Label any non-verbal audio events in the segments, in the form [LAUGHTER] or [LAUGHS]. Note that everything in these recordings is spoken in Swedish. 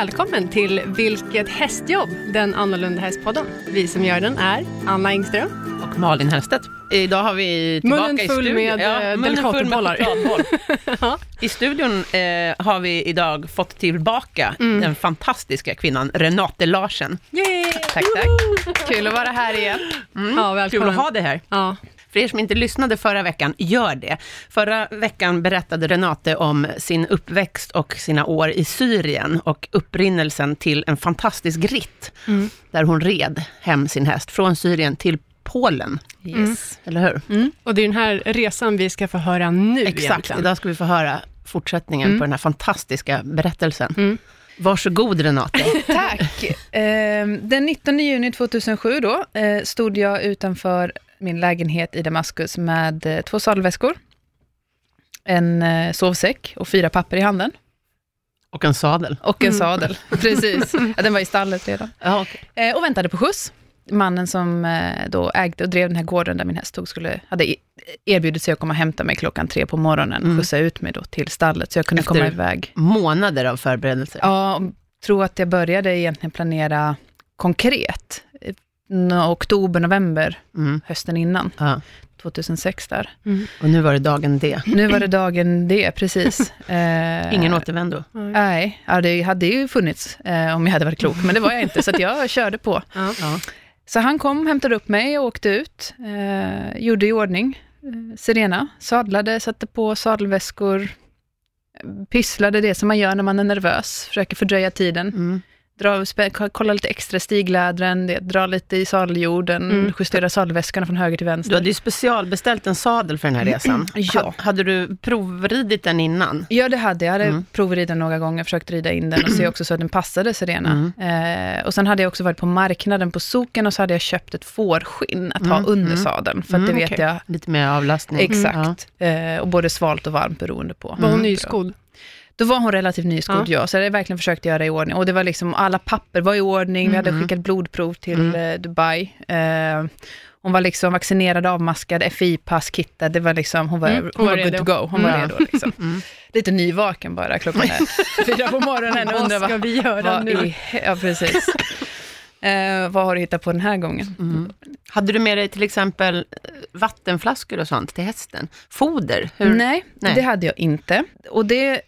välkommen till Vilket hästjobb? Den annorlunda hästpodden. Vi som gör den är Anna Engström. Och Malin Hellstedt. Idag har vi tillbaka Munnen i full studion. med, eh, munnen full med delikatobollar. chokladboll. [LAUGHS] Ja. I studion eh, har vi idag fått tillbaka Mm. den fantastiska kvinnan Renate Larsen. Yay! Tack, tack. Kul att vara här igen. Mm. Ja, Kul välkommen. att ha dig här. Ja. För er som inte lyssnade förra veckan, gör det. Förra veckan berättade Renate om sin uppväxt och sina år i Syrien och upprinnelsen till en fantastisk ritt, Mm. där hon red hem sin häst från Syrien till Polen. Yes. Eller hur? Mm. Och det är den här resan vi ska få höra nu Exakt, egentligen. idag ska vi få höra fortsättningen Mm. på den här fantastiska berättelsen. Mm. Varsågod Renate. [LAUGHS] Tack! Eh, den 19 juni 2007 då, eh, stod jag utanför min lägenhet i Damaskus med eh, två sadelväskor, en eh, sovsäck och fyra papper i handen. Och en sadel. Och en Mm. sadel, [LAUGHS] precis. Ja, den var i stallet redan. Ja, okej. Eh, och väntade på skjuts. Mannen som då ägde och drev den här gården där min häst tog, skulle, hade erbjudit sig att komma och hämta mig klockan tre på morgonen och Mm. skjutsa ut mig då till stallet, så jag kunde Efter- komma iväg. Månader av förberedelser. Ja, tror att jag började egentligen planera konkret. Oktober, november, Mm. hösten innan, Ja. 2006 där. Mm. Och nu var det dagen D. Nu var det dagen det, precis. [LAUGHS] Eh, Ingen återvändo. Nej, ja, det hade ju funnits eh, om jag hade varit klok, men det var jag inte, så att jag [LAUGHS] körde på. Ja. Ja. Så han kom, hämtade upp mig och åkte ut. Eh, gjorde i ordning eh, Serena, sadlade, satte på sadelväskor, eh, pysslade det som man gör när man är nervös, försöker fördröja tiden. Mm. Dra, kolla lite extra stiglädren, det, dra lite i sadeljorden, Mm. justera sadelväskorna från höger till Du vänster. hade ju specialbeställt en sadel för den här resan. Ja. Ha, hade du provridit den innan? Ja, det hade jag. Jag hade Mm. provridit den några gånger, försökt rida in den och se [CLEARS THROAT] också så att den passade Serena. Eh, och sen hade jag också varit på marknaden på Soken och så hade jag köpt ett fårskinn att ha Mm, under mm. sadeln, för att Mm, det vet okej. jag Lite mer avlastning? Exakt. Eh, och både svalt och varmt beroende på. Var hon Mm. nyskodd? Då var hon relativt nyskodd, Ja. Så jag hade verkligen försökt göra i ordning. Och det var liksom, alla papper var i ordning. Vi hade Mm. skickat blodprov till Mm. eh, Dubai. Eh, hon var liksom vaccinerad, avmaskad, FI-pass, kittad. Det var liksom, hon var, Mm, hon hon var var good to go. Hon var Mm. redo liksom. [LAUGHS] Mm. Lite nyvaken bara, klockan är [LAUGHS] fyra på morgonen. och Vad undrar ska vi göra nu? i, Ja, precis. Eh, vad har du hittat på den här gången? Mm. Hade du med dig till exempel eh, vattenflaskor och sånt till hästen? Foder? Hur? Nej, Nej. det hade jag inte. Och det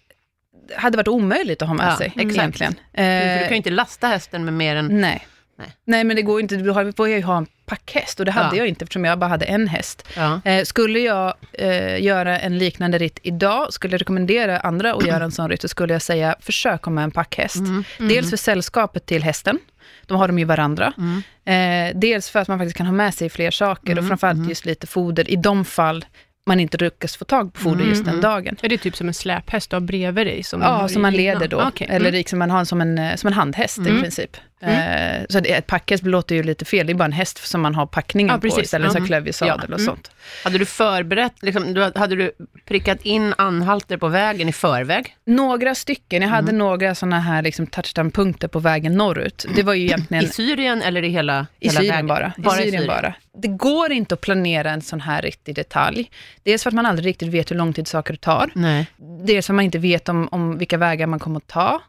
hade varit omöjligt att ha med Ja, sig, exakt. egentligen. För du Eh, kan ju inte lasta hästen med mer än... Nej. Nej. Nej. men det går inte. Du har- får ju ha en packhäst och det hade Ja. jag inte eftersom jag bara hade en häst. Ja. Eh, skulle jag eh, göra en liknande ritt idag, skulle jag rekommendera andra att göra en sån ritt, så skulle jag säga försök ha med en packhäst. Mm. Dels för sällskapet till hästen, de har de ju varandra. Mm. Eh, dels för att man faktiskt kan ha med sig fler saker Mm, och framförallt mm. just lite foder i de fall man inte lyckas få tag på foder Mm, just den mm. dagen. Är det typ som en släphäst du har bredvid dig? Som Ja, som man leder då. Ah, okej. Eller Mm. liksom man har en som en, eh, som en handhäst Mm. i princip. Eh, så ett packhäst låter ju lite fel, det är bara en häst som man har packningen Ja, på istället, Mm. så klövig sadel Ja. och Mm. sånt. Hade du förberett, liksom, hade du prickat in anhalter på vägen i förväg? Några stycken, jag hade Mm. några sådana här liksom touchdown-punkter på vägen norrut. Det var ju egentligen I Syrien eller i hela, I hela Syrien vägen? bara. bara I Syrien bara. Det går inte att planera en sån här ritt i detalj. Dels för att man aldrig riktigt vet hur lång tid saker tar. Nej. Dels för att man inte vet om, om vilka vägar man kommer att ta.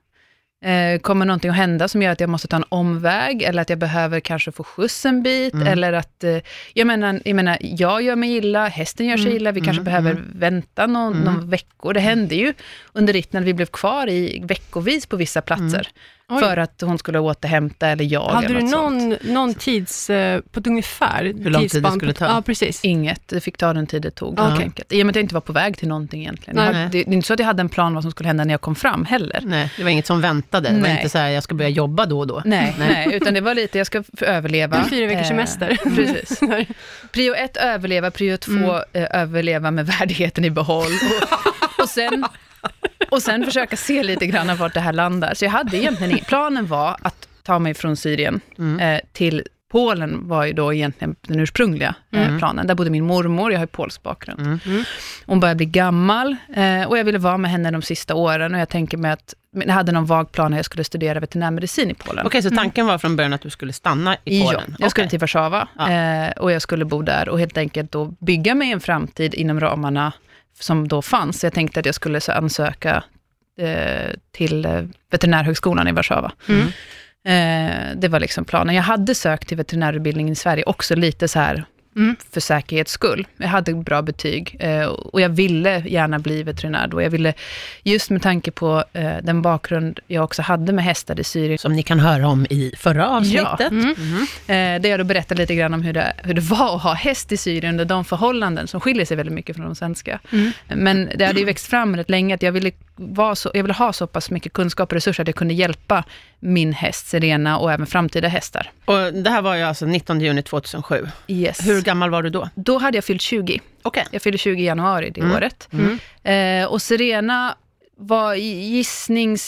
Eh, kommer någonting att hända som gör att jag måste ta en omväg, eller att jag behöver kanske få skjuts en bit, Mm. eller att, eh, jag, menar, jag menar, jag gör mig illa, hästen gör sig Mm, illa, vi kanske mm, behöver mm. vänta någon, Mm. någon veckor. Det hände ju under ritten att vi blev kvar i veckovis på vissa platser, Oj. för att hon skulle återhämta, eller jag. Hade eller du någon, någon tids, eh, på ett ungefär, Hur lång tid det skulle ta? Ja, precis. Inget, det fick ta den tid det tog. Ja. enkelt. I och med att jag inte var på väg till någonting egentligen. Nej. hade, det, det är inte så att jag hade en plan vad som skulle hända när jag kom fram heller. Nej, det var inget som väntade. Det var Nej. inte så här, jag ska börja jobba då och då. Nej, nej. utan det var lite, jag ska överleva. Fyra veckors Eh, semester. [LAUGHS] Precis. [LAUGHS] Prio ett, överleva. Prio två, Mm. eh, överleva med [LAUGHS] värdigheten i behåll. Och, och, sen, och sen försöka se lite grann vart det här landar. Så jag hade egentligen ingen, planen var att ta mig från Syrien Mm. eh, till Polen var ju då egentligen den ursprungliga eh, Mm. planen. Där bodde min mormor, jag har ju polsk bakgrund. Mm. Hon börjar bli gammal eh, och jag ville vara med henne de sista åren och jag tänker mig att jag hade någon vag plan att jag skulle studera veterinärmedicin i Polen. Okej, så tanken var från början att du skulle stanna i Ja, Polen? jag skulle Okej. till Warszawa Ja. eh, och jag skulle bo där och helt enkelt då bygga mig en framtid inom ramarna som då fanns. Jag tänkte att jag skulle så ansöka eh, till eh, veterinärhögskolan i Warszawa. Mm. Eh, det var liksom planen. Jag hade sökt till veterinärutbildningen i Sverige också lite så här Mm. för säkerhets skull. Jag hade bra betyg eh, och jag ville gärna bli veterinär då. Jag ville, just med tanke på eh, den bakgrund jag också hade med hästar i Syrien, Som ni kan höra om i förra avsnittet. Mm. eh, där jag då berättade lite grann om hur det, hur det var att ha häst i Syrien under de förhållanden som skiljer sig väldigt mycket från de svenska. Mm. Men det hade ju växt fram rätt länge att jag ville, vara så, jag ville ha så pass mycket kunskap och resurser att jag kunde hjälpa min häst Serena och även framtida hästar. Och det här var ju alltså 19 juni 2007. Yes. Hur gammal var du då? Då hade jag fyllt 20. Okej. Jag fyllde 20 i januari det Mm. året. Mm. Eh, och Serena var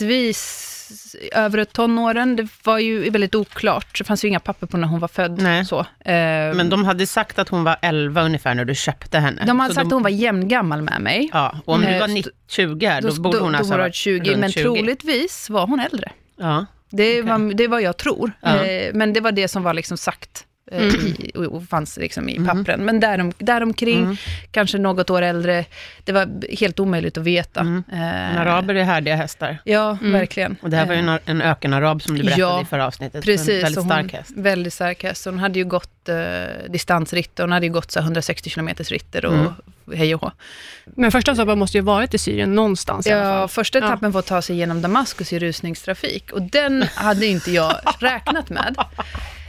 gissningsvis övre tonåren. Det var ju väldigt oklart. Det fanns ju inga papper på när hon var född. Nej. Så. Eh, Men de hade sagt att hon var 11 ungefär när du köpte henne. de hade Så sagt att hon var jämngammal med mig. Ja, och om du Eh, var så- 90, 20 här, då, borde hon då alltså ha hon 20, runt men 20. troligtvis var hon äldre. Ja. Det, Okej. var, det var jag tror. Ja. Eh, men det var det som var liksom sagt. Eh, I, och, fanns liksom i Mhm. pappren. Men därom, däromkring, Mm. kanske något år äldre, det var helt omöjligt att veta. Mm. Eh, araber är härdiga hästar. Ja, Mm. verkligen. Och det här var ju en, en ökenarab som du berättade Ja, i förra avsnittet. Precis, En väldigt stark hon, häst. Väldigt stark häst. Hon hade ju gått eh, distansritt och hon hade ju gått så här 160 km ritter och Mm. hej och hå. Men första stoppet måste ju ha varit i Syrien någonstans i alla Ja, fall. första Ja. etappen var att ta sig genom Damaskus i rusningstrafik och den hade inte jag [LAUGHS] räknat med.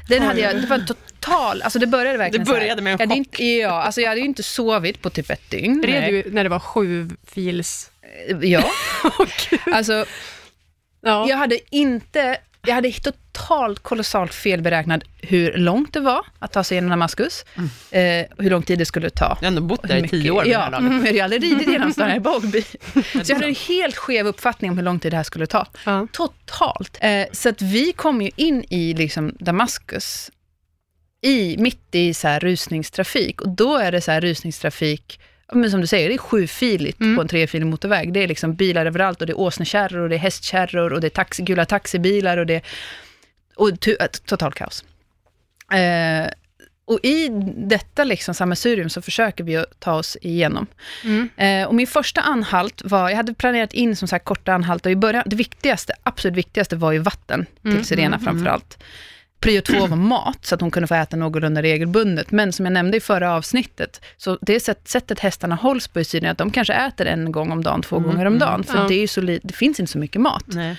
Den hade jag, det var en total, alltså det började verkligen Det började med en jag chock. inte, Ja, alltså jag hade ju inte sovit på typ ett dygn. Red du när det var sju fils... Ja, [LAUGHS] alltså Ja. jag hade inte, jag hade totalt kolossalt felberäknat hur långt det var att ta sig genom Damaskus, eh, hur lång tid det skulle ta. Jag har ändå bott där i tio år det Ja, här laget. mm, jag hade aldrig ridit genom här [LAUGHS] i Bågby. Så jag hade en helt skev uppfattning om hur lång tid det här skulle ta. Ja. Totalt. Eh, så att vi kom ju in i liksom Damaskus, i, mitt i så här rusningstrafik. Och då är det så här rusningstrafik, men som du säger, det är sjufiligt Mm. på en trefilig motorväg. Det är liksom bilar överallt och det är åsnekärror och det är hästkärror och det är taxi, gula taxibilar och det och äh, totalt kaos. Eh, och i detta liksom sammelsurium så försöker vi att ta oss igenom. Mm. Eh, och min första anhalt var, jag hade planerat in som sagt korta anhalter, och i början, det viktigaste, absolut viktigaste var ju vatten till Mm, Serena framför allt. Prio två var mat, så att hon kunde få äta någorlunda regelbundet. Men som jag nämnde i förra avsnittet, så det sätt, sättet hästarna hålls på i Syrien, att de kanske äter en gång om dagen, två gånger om dagen. För Ja. det, är ju så det finns inte så mycket mat. Nej.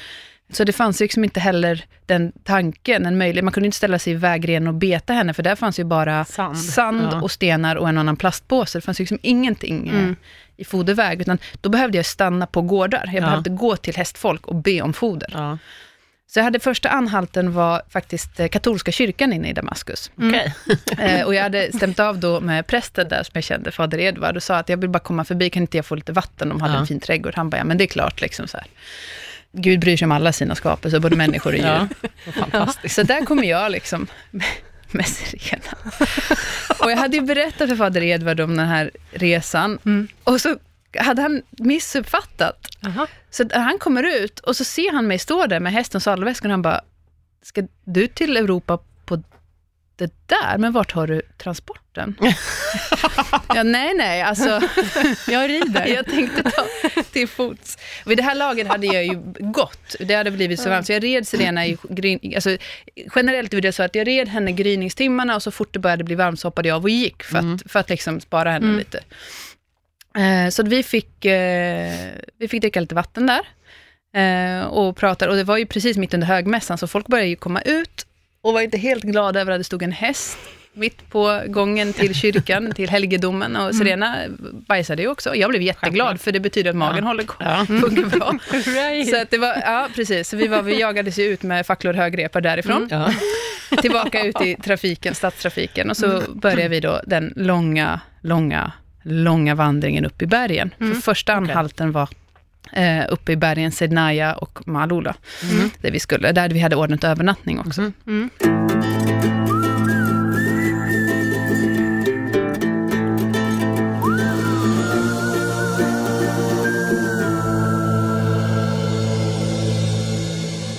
Så det fanns liksom inte heller den tanken, en möjlighet. Man kunde inte ställa sig i vägrenen och beta henne, för där fanns ju bara Sand. sand Ja. och stenar och en annan plastpåse. Det fanns liksom ingenting eh, Mm. i foderväg, utan då behövde jag stanna på gårdar. Jag Ja. behövde gå till hästfolk och be om foder. Ja. Så jag hade första anhalten var faktiskt eh, katolska kyrkan inne i Damaskus. Okej. [LAUGHS] Eh, och jag hade stämt av då med prästen där som jag kände, fader Edvard, och sa att jag vill bara komma förbi, kan inte jag få lite vatten? De hade en fin trädgård. Han bara, ja men det är klart liksom så här. Gud bryr sig om alla sina skapelser, både människor och [LAUGHS] djur. Ja. Fantastiskt. Så där kommer jag liksom [LAUGHS] med Serena. [LAUGHS] Och jag hade ju berättat för fader Edvard om den här resan. Mm. Och så hade han missuppfattat. Aha. Så han kommer ut och så ser han mig stå där med hästen och sadelväskan och han bara, ska du till Europa det där? Men vart har du transporten? [LAUGHS] ja, nej, nej, alltså [LAUGHS] Jag rider. jag tänkte ta till fots. Vid det här laget hade jag ju gått. Det hade blivit så varmt. Så jag red Serena i gryn... Alltså, generellt var det så att jag red henne gryningstimmarna och så fort det började bli varmt så hoppade jag av och gick för att, för att liksom spara henne Mm. lite. Eh, så vi fick, eh, vi fick dricka lite vatten där eh, och pratade. Och det var ju precis mitt under högmässan, så folk började ju komma ut och var inte helt glada över att det stod en häst mitt på gången till kyrkan, till helgedomen. Och Serena bajsade ju också. Jag blev jätteglad, för det betyder att magen håller ko- Ja. funkar bra. [LAUGHS] Right. Så att det var, ja precis, så vi, var, vi jagades ju ut med facklor och högrepar därifrån, Ja. [LAUGHS] tillbaka ut i trafiken, stadstrafiken. Och så började vi då den långa, långa, långa vandringen upp i bergen. För första anhalten var eh, uppe i bergen Sednaya och Malula, där vi skulle, där vi hade ordnat övernattning också. Mhm. Mm.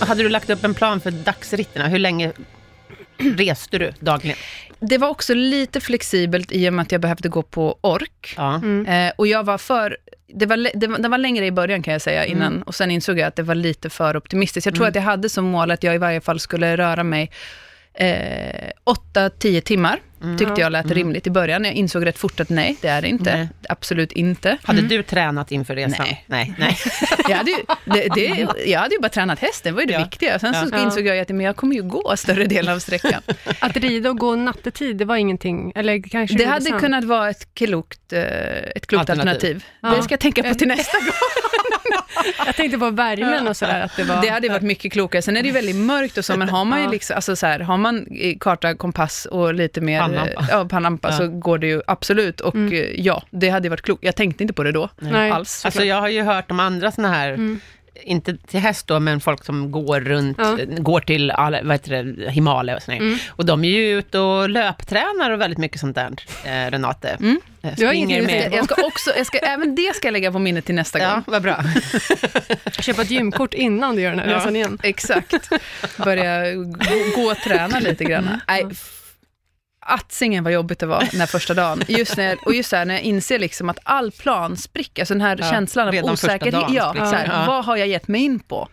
Hade du lagt upp en plan för dagsritterna? Hur länge [CLEARS THROAT] reste du dagligen? Det var också lite flexibelt i och med att jag behövde gå på ork. Ja. Mm. Eh, och jag var för... Det var, det, var, det var längre i början kan jag säga innan, Mm. och sen insåg jag att det var lite för optimistiskt. Jag tror att jag hade som mål att jag i varje fall skulle röra mig eh, 8-10 timmar, Mm. tyckte jag lät rimligt i början. Jag insåg rätt fort att nej, det är det inte. Nej. Absolut inte. Hade du tränat inför resan? Nej. Nej. nej. [LAUGHS] Jag hade, ju, det, det, jag hade ju bara tränat hästen, det var ju det Ja. viktiga. Sen så Ja. insåg jag att men jag kommer ju gå större delen av sträckan. [LAUGHS] Att rida och gå nattetid, det var ingenting, eller kanske Det hade sen. kunnat vara ett klokt, eh, ett klokt Alternativ. alternativ. Ja. Det ska jag tänka på till [LAUGHS] nästa gång. Jag tänkte på värmen och sådär, att det var... Det hade varit mycket klokare. Sen är det ju väldigt mörkt och så, men har man ju liksom, alltså så här, har man eh, karta, kompass och lite mer Pannlampa. Ja, pannlampa, Ja. så går det ju absolut. Och Mm. eh, ja, det hade varit klokt. Jag tänkte inte på det då, Nej. alls. Alltså jag har ju hört om andra sådana här, Mm. Inte till häst då, men folk som går runt, Ja. går till vad heter det, Himalaya och sådär. Mm. Och de är ju ute och löptränar och väldigt mycket sånt där, eh, Renate. Mm. Eh, Du har ingenting att med- jag ska också, jag ska, även det ska jag lägga på minnet till nästa Ja, gång. vad bra. [LAUGHS] Köpa ett gymkort innan du gör den här Ja. resan igen. Exakt. Börja gå, gå och träna lite grann. Nej, f- Attsingen vad jobbigt det var den här första dagen. Just när, och just här, när jag inser liksom att all plan spricker, alltså den här Ja, känslan av osäkerhet. Ja, så här, Ja. vad har jag gett mig in på?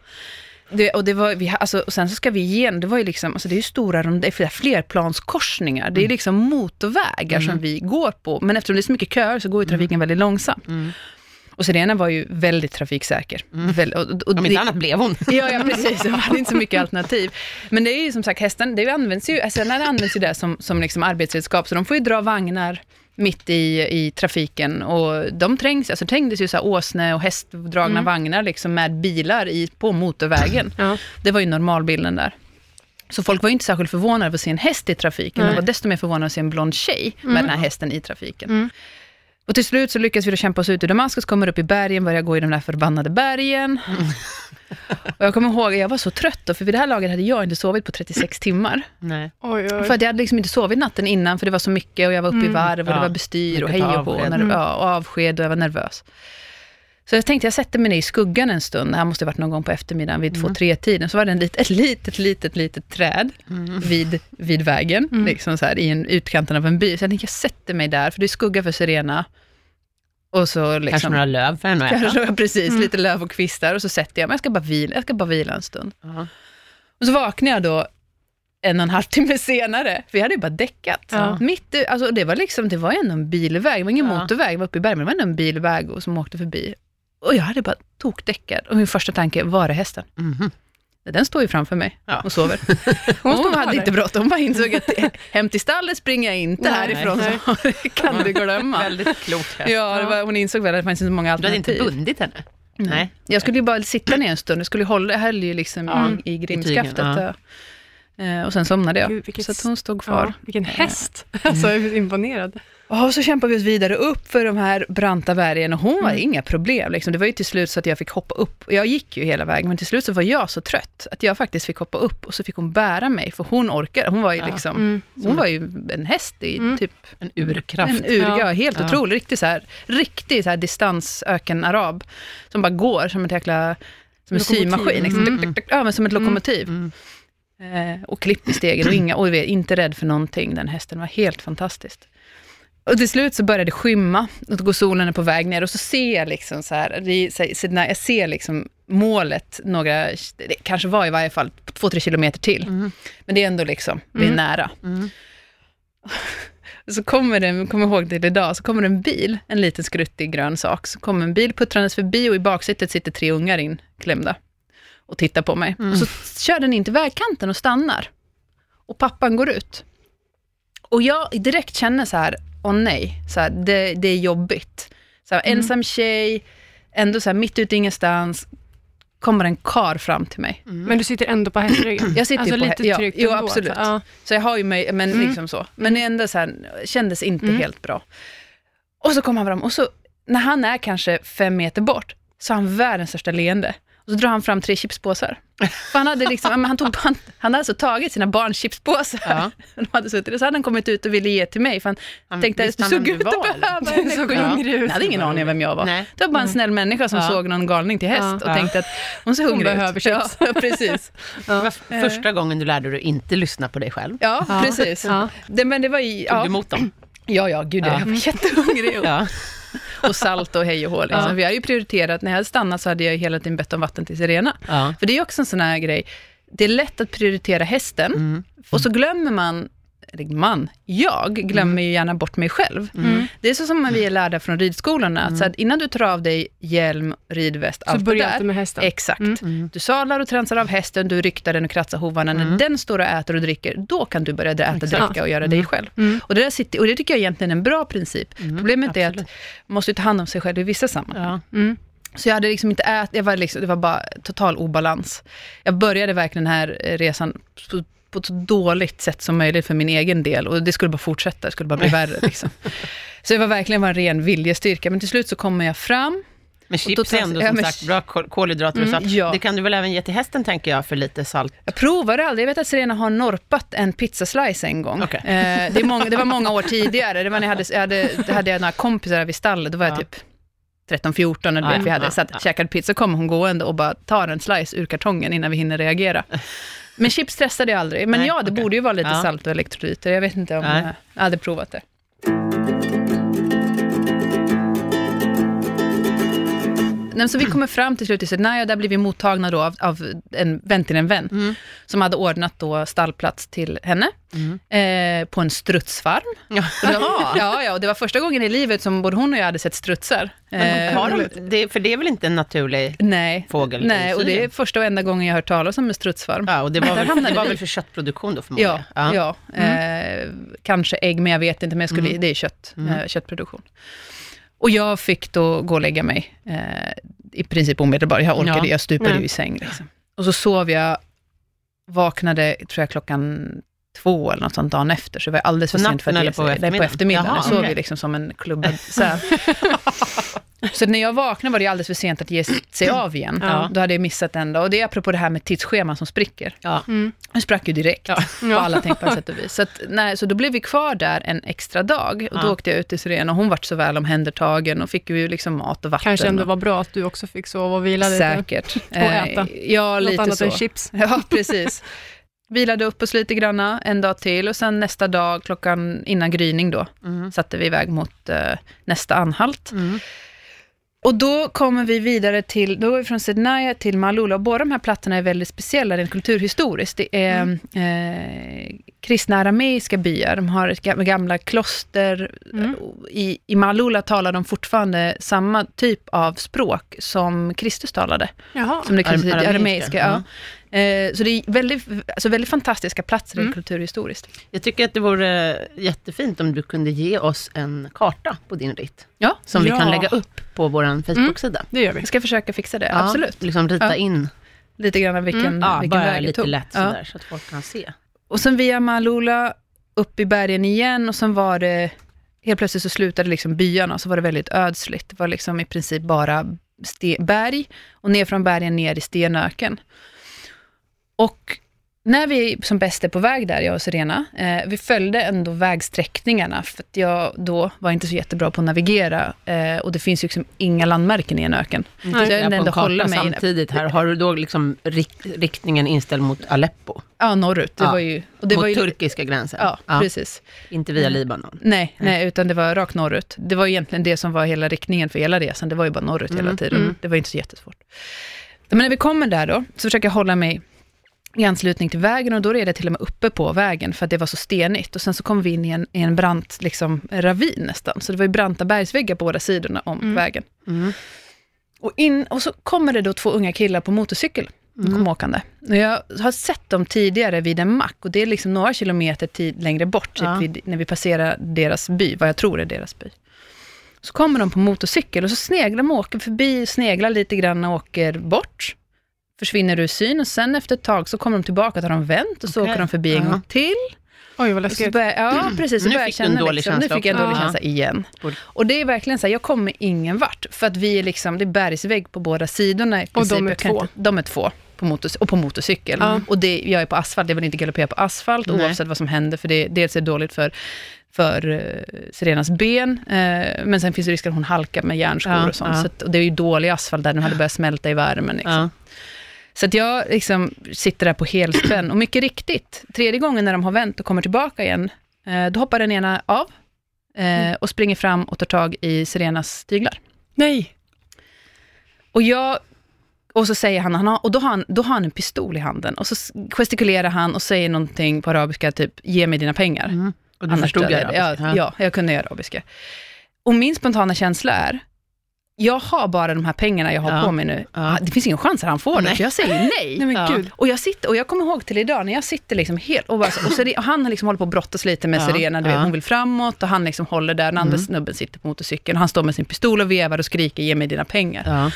Det, och, det var, vi, alltså, och sen så ska vi igenom, det var ju liksom, alltså det är ju stora det är flerplanskorsningar, det är liksom motorvägar som vi går på, men eftersom det är så mycket köer så går ju trafiken väldigt långsamt. Mm. Och Sirena var ju väldigt trafiksäker. Väl, och, och, Om inte annat blev hon. [LAUGHS] Ja, ja precis. Det hade inte så mycket alternativ. Men det är ju som sagt, hästen, det används ju, alltså, används ju där som, som liksom arbetsredskap, så de får ju dra vagnar mitt i, i trafiken och de trängs, alltså trängdes ju så här åsne och hästdragna Mm. vagnar liksom med bilar i, på motorvägen. Ja. Det var ju normalbilden där. Så folk var ju inte särskilt förvånade över att se en häst i trafiken, Nej. de var desto mer förvånade att se en blond tjej med den här hästen i trafiken. Mm. Och till slut så lyckas vi då kämpa oss ut ur Damaskus, kommer upp i bergen, börjar gå i de där förbannade bergen. Och jag kommer ihåg, jag var så trött då, för vid det här laget hade jag inte sovit på 36 timmar. Nej. Oj, oj. För att jag hade liksom inte sovit natten innan, för det var så mycket och jag var uppe i Mm. varv och det Ja, var bestyr och hej och på, Mm. ja, och avsked och jag var nervös. Så jag tänkte, jag sätter mig ner i skuggan en stund, det här måste ha varit någon gång på eftermiddagen vid två, tre tiden så var det en lit, ett litet, litet, litet träd vid, vid vägen, Mm. liksom så här, i en, utkanten av en by. Så jag tänkte, jag sätter mig där, för det är skugga för Sirena. Och så liksom... Kanske några löv för henne att äta. Kanske, precis, Mm. lite löv och kvistar och så sätter jag mig, jag ska bara vila, jag ska bara vila en stund. Ja. Och så vaknar jag då en och en halv timme senare, för jag hade ju bara däckat. Ja. Mitt alltså det var liksom, det var ändå en bilväg, det var ingen Ja. motorväg, det var uppe i bergen, men det var ändå en bilväg och som åkte förbi. Och jag hade bara tokdäckat och min första tanke, var är hästen? Mhm. Den står ju framför mig Ja. och sover. [LAUGHS] Hon Hon, hade inte bråttom, hon bara insåg att hem till stallet springer jag inte Nej, härifrån, nej. så [LAUGHS] det kan du glömma. Väldigt klokt häst. Ja, var, hon insåg väl att det fanns inte så många Du hade alternativ. inte bundit henne? Nej. Jag skulle ju bara sitta ner en stund, jag skulle hålla, jag höll ju liksom Ja, i, i grimskaftet. ja. Eh, Och sen somnade jag. Gud, vilket så hon stod kvar. Ja, vilken häst. [LAUGHS] Alltså, jag är imponerad. Ja, och så kämpade vi oss vidare upp för de här branta bergen och hon var Mm. inga problem. Liksom. Det var ju till slut så att jag fick hoppa upp. Jag gick ju hela vägen, men till slut så var jag så trött att jag faktiskt fick hoppa upp och så fick hon bära mig, för hon orkade. Hon var ju Ja. liksom, Mm. hon var ju en häst i Mm. typ En urkraft. En ur, ja. Ja. helt Ja. otrolig. Riktig, så här, riktig så här distansöken-arab. Som bara går som ett jäkla som en symaskin. Liksom. Mm. Ja, men som ett lokomotiv. Mm. Eh, och klipp i stegen och inga, och inte rädd för någonting. Den hästen var helt fantastiskt. Och till slut så började det skymma, och då går solen är på väg ner och så ser jag liksom så här, jag ser liksom målet några, det kanske var i varje fall två, tre kilometer till. Mm. Men det är ändå liksom, vi är Mm. nära. Mm. [LAUGHS] Så kommer det, kommer ihåg det idag, så kommer det en bil, en liten skruttig grön sak, så kommer en bil puttrandes förbi och i baksätet sitter tre ungar inklämda och tittar på mig. Mm. Och så kör den in till vägkanten och stannar. Och pappan går ut. Och jag direkt känner så här, åh nej, så här, det, det är jobbigt. Så här, Mm. Ensam tjej, ändå så här, mitt ute i ingenstans, kommer en kar fram till mig. Men du sitter ändå på hästryggen? Jag sitter alltså på lite ja, tryggt jo, ändå, absolut. alltså. Ja. Så jag har ju mig, men Mm. liksom så. Men det ändå så här, kändes inte Mm. helt bra. Och så kommer han fram och så, när han är kanske fem meter bort, så har han världens största leende. Och så drar han fram tre chipspåsar. För han, hade liksom, han, tog, han, han hade alltså tagit sina barns chipspåsar. Ja. [LAUGHS] De hade suttit, och så hade han kommit ut och ville ge till mig, för han Han tänkte att han såg ut du att behöva. Såg hungrig ut. Jag hade ingen aning om vem jag var. Nej. Det var bara en snäll människa som Ja. såg någon galning till häst Ja. och Ja. tänkte att hon ser hungrig behöver ut. chips. Ja, [LAUGHS] precis. Det var f- första gången du lärde dig att inte lyssna på dig själv. Ja, precis. Ja. Det, men det var i, Tog du emot dem? ja, ja, gud, Ja. jag var jättehungrig. [LAUGHS] Och, salt och hej och hå. Liksom. Ja. Vi hade ju prioriterat, när jag hade stannat så hade jag hela tiden bett om vatten till Sirena. ja. För det är också en sån här grej, det är lätt att prioritera hästen, Mm. och så glömmer man, man, jag glömmer ju gärna bort mig själv. Mm. Det är så som vi är lärda från ridskolorna, att, så att innan du tar av dig hjälm, ridväst, Så allt det börjar där, alltid med hästen. Exakt. Mm. Mm. Du sadlar och transar av hästen, du ryktar den och kratsar hovarna. När den står och äter och dricker, då kan du börja äta, Exakt. dricka och göra dig själv. Mm. Och, det där sitter, och det tycker jag egentligen är en bra princip. Mm, Problemet är att absolut. man måste ta hand om sig själv i vissa sammanhang. Ja. Mm. Så jag hade liksom inte ätit, jag var liksom, det var bara total obalans. Jag började verkligen den här resan på, ett så dåligt sätt som möjligt för min egen del och det skulle bara fortsätta, det skulle bara bli värre. Liksom. Så det var verkligen en ren viljestyrka, men till slut så kommer jag fram. Men Och chips är ändå ja, som men- sagt bra kol- kolhydrater och Mm, salt. ja. Det kan du väl även ge till hästen tänker jag, för lite salt. Jag provade aldrig, jag vet att Serena har norpat en pizzaslice en gång. Okej. Eh, det, många, det var många [LAUGHS] år tidigare, det var när jag hade, jag hade, hade jag några kompisar vid stallet, då var jag Ja. typ 13-14 när du Ja, vet, vi hade ja, satt, ja. käkat pizza, kommer hon gående och bara tar en slice ur kartongen innan vi hinner reagera. Men chips testade jag aldrig. Men Nej, ja, det okej. borde ju vara lite Ja. salt och elektrolyter. Jag vet inte om Nej. jag hade provat det. Nej, så vi kommer fram till slut till Sednaya, där blir vi mottagna då av, av en vän till en vän, Mm. som hade ordnat då stallplats till henne, Mm. eh, på en strutsfarm. Ja. Var, [LAUGHS] ja, ja, och det var första gången i livet som både hon och jag hade sett strutsar. Men Eh, har de, det, för det är väl inte en naturlig Nej, fågel? nej och det är första och enda gången jag har hört talas om en strutsfarm. Ja, och det var, väl, det var väl för köttproduktion då förmodligen? Ja, ja. Eh, kanske ägg, men jag vet inte, men jag skulle, Mm. det är kött, Mm. eh, köttproduktion. Och jag fick då gå och lägga mig, eh, i princip omedelbart. Jag orkade, Ja. jag stupade ju i säng. Liksom. Och så sov jag, vaknade, tror jag klockan två eller något sånt dagen efter, så det var alldeles för sent för att ge eller på sig. Nej, på eftermiddagen? eftermiddagen. Jaha, jag sov okej. ju liksom som en klubbad säl. [LAUGHS] Så när jag vaknade var det alldeles för sent att ge sig av igen. Ja. Då hade jag missat den dag. Och det är apropå det här med tidsscheman som spricker. Ja. Mm. Den sprack ju direkt, Ja. på alla tänkbara sätt och vis. Så, att, nej, så då blev vi kvar där en extra dag. Och då Ja. åkte jag ut till Syrien och hon vart så väl omhändertagen och fick ju liksom mat och vatten. Kanske ändå och, var bra att du också fick sova och vila lite. Säkert. äta. Eh, ja, Något lite annat så. än chips. Ja, precis. [LAUGHS] Vilade upp oss lite granna en dag till och sen nästa dag, klockan innan gryning då, Mm. satte vi iväg mot eh, nästa anhalt. Mm. Och då kommer vi vidare till, då går vi från Sednaya till Malula och båda de här plattorna är väldigt speciella rent kulturhistoriskt. Det är Mm. eh, kristna arameiska byar, de har ett gamla kloster. Mm. I, I Malula talar de fortfarande samma typ av språk som Kristus talade. Jaha. Som det Aram- arameiska. arameiska, ja. Eh, så det är väldigt, alltså väldigt fantastiska platser Mm. kulturhistoriskt. Jag tycker att det vore jättefint om du kunde ge oss en karta på din ritt, Ja, som vi Ja. kan lägga upp på vår Facebook-sida. Det gör vi. jag ska försöka fixa det, Ja, absolut. Liksom rita Ja. in, Lite grann vilken, Mm. ja, vilken bara väg det lite tog. lätt sådär, så att folk kan se. Och sen via Malula, upp i bergen igen och sen var det, helt plötsligt så slutade liksom byarna, så var det väldigt ödsligt. Det var liksom i princip bara berg och ner från bergen ner i stenöken. Och när vi som bäst är på väg där, jag och Serena, eh, vi följde ändå vägsträckningarna, för att jag då var inte så jättebra på att navigera, eh, och det finns ju liksom inga landmärken i en öken. Nej. tittar Jag ändå håller mig- samtidigt här. Har du då liksom rikt, riktningen inställd mot Aleppo? Ja, norrut. Det Ja. var ju... Och det mot var ju turkiska gränsen? ja, precis. Inte via Mm. Libanon? Nej, nej, utan det var rakt norrut. Det var egentligen det som var hela riktningen för hela resan. Det var ju bara norrut hela Mm, tiden. mm. Det var inte så jättesvårt. Men när vi kommer där då, så försöker jag hålla mig i anslutning till vägen och då är det till och med uppe på vägen för att det var så stenigt. Och sen så kom vi in i en, i en brant liksom, ravin nästan. Så det var ju branta bergsväggar på båda sidorna om Mm. vägen. Mm. Och, in, och så kommer det då två unga killar på motorcykel. De kom åkande. Och jag har sett dem tidigare vid en mack och det är liksom några kilometer tid längre bort, typ Ja. vid, när vi passerar deras by, vad jag tror är deras by. Så kommer de på motorcykel och så sneglar de, åker förbi, sneglar lite grann och åker bort. Försvinner ur syn och sen efter ett tag så kommer de tillbaka, tar de vänt och så Okej. åker de förbi en gång till. Oj, vad Och så läskigt. började, ja, precis. Så Nu fick du en känna dålig liksom, nu känsla fick jag en dålig Ja. känsla igen. Och det är verkligen så här, jag kommer ingen vart. För att vi är liksom, det är bergsvägg på båda sidorna i princip. de är två. Inte, de är två. På motor, och på motorcykel. Ja. Och det, jag är på asfalt, jag vill inte galoppera på asfalt Nej. oavsett vad som händer, för det dels är det dåligt för, för uh, Sirenas ben, eh, men sen finns det risk att hon halkar med järnskor Ja, och sånt. ja. Så att, och det är ju dålig asfalt där, den hade börjat smälta i värmen. Liksom. Så att jag liksom sitter där på helspänn. Och mycket riktigt, tredje gången när de har vänt och kommer tillbaka igen, eh, då hoppar den ena av eh, och springer fram och tar tag i Sirenas tyglar. Nej. Och jag och så säger han, han har, och då har han, då har han en pistol i handen. Och så gestikulerar han och säger någonting på arabiska, typ ge mig dina pengar. Mm. Och du Annars förstod jag dig. ja, ja, jag kunde arabiska. Och min spontana känsla är, jag har bara de här pengarna jag har Ja. på mig nu. Ja. Det finns ingen chans att han får det, Nej. för jag säger nej. [LAUGHS] Nej Ja. Och jag, sitter, och jag kommer ihåg till idag, när jag sitter liksom helt... Och, bara, och, Sire- och han liksom hållit på att brottas lite med Serena, du vet, hon vill framåt och han liksom håller där, den andra Mm. snubben sitter på motorcykeln och han står med sin pistol och vevar och skriker ge mig dina pengar.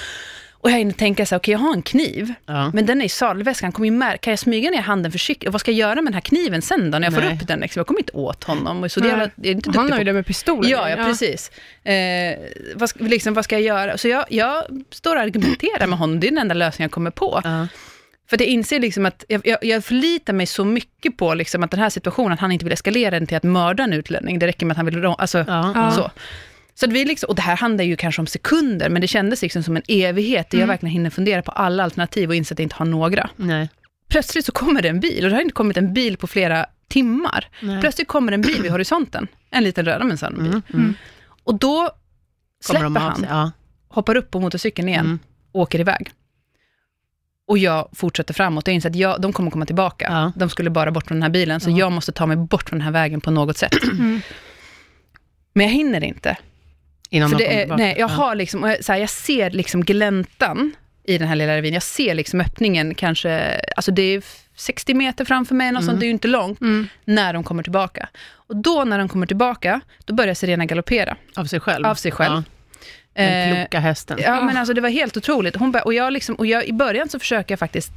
Ja. Och jag hinner tänka så här, okej jag har en kniv, Ja. men den är i sadelväskan, kommer ju mär- kan jag smyga ner handen försiktigt? Och vad ska jag göra med den här kniven sen då, när jag får Nej. upp den? Liksom? Jag kommer inte åt honom. Så det är, jag är inte Han har ju det med pistolen. Ja, ja, precis. Eh, vad, ska, liksom, vad ska jag göra? Så jag, jag står och argumenterar med honom, det är den enda lösningen jag kommer på. Ja. För att jag inser liksom att jag, jag, jag förlitar mig så mycket på liksom att den här situationen, att han inte vill eskalera den till att mörda en utlänning. Det räcker med att han vill... Alltså, Ja. Ja. så. Så vi liksom, och det här handlar ju kanske om sekunder, men det kändes liksom som en evighet, där jag Mm. verkligen hinner fundera på alla alternativ och inse att jag inte har några. Nej. Plötsligt så kommer det en bil, och det har inte kommit en bil på flera timmar. Nej. Plötsligt kommer en bil vid [CLEARS THROAT] horisonten, en liten röd men sann bil. Mm. Mm. Och då Kommer släpper han? Ja. hoppar upp på motorcykeln igen, Mm. och åker iväg. Och jag fortsätter framåt. Jag inser att jag, de kommer komma tillbaka. Ja. De skulle bara bort från den här bilen, så Ja. jag måste ta mig bort från den här vägen på något sätt. Mm. Men jag hinner inte. Innan För de det är, nej, jag, Ja. har liksom, så här, jag ser liksom gläntan i den här lilla ravinen. Jag ser liksom öppningen kanske, alltså det är 60 meter framför mig, något Mm. sånt, det är ju inte långt, Mm. när de kommer tillbaka. Och då när de kommer tillbaka, då börjar Serena galoppera Av sig själv? av sig själv. Ja. Den Eh, kloka hästen. Ja, men alltså det var helt otroligt. Hon och jag liksom, och jag, I början så försöker jag faktiskt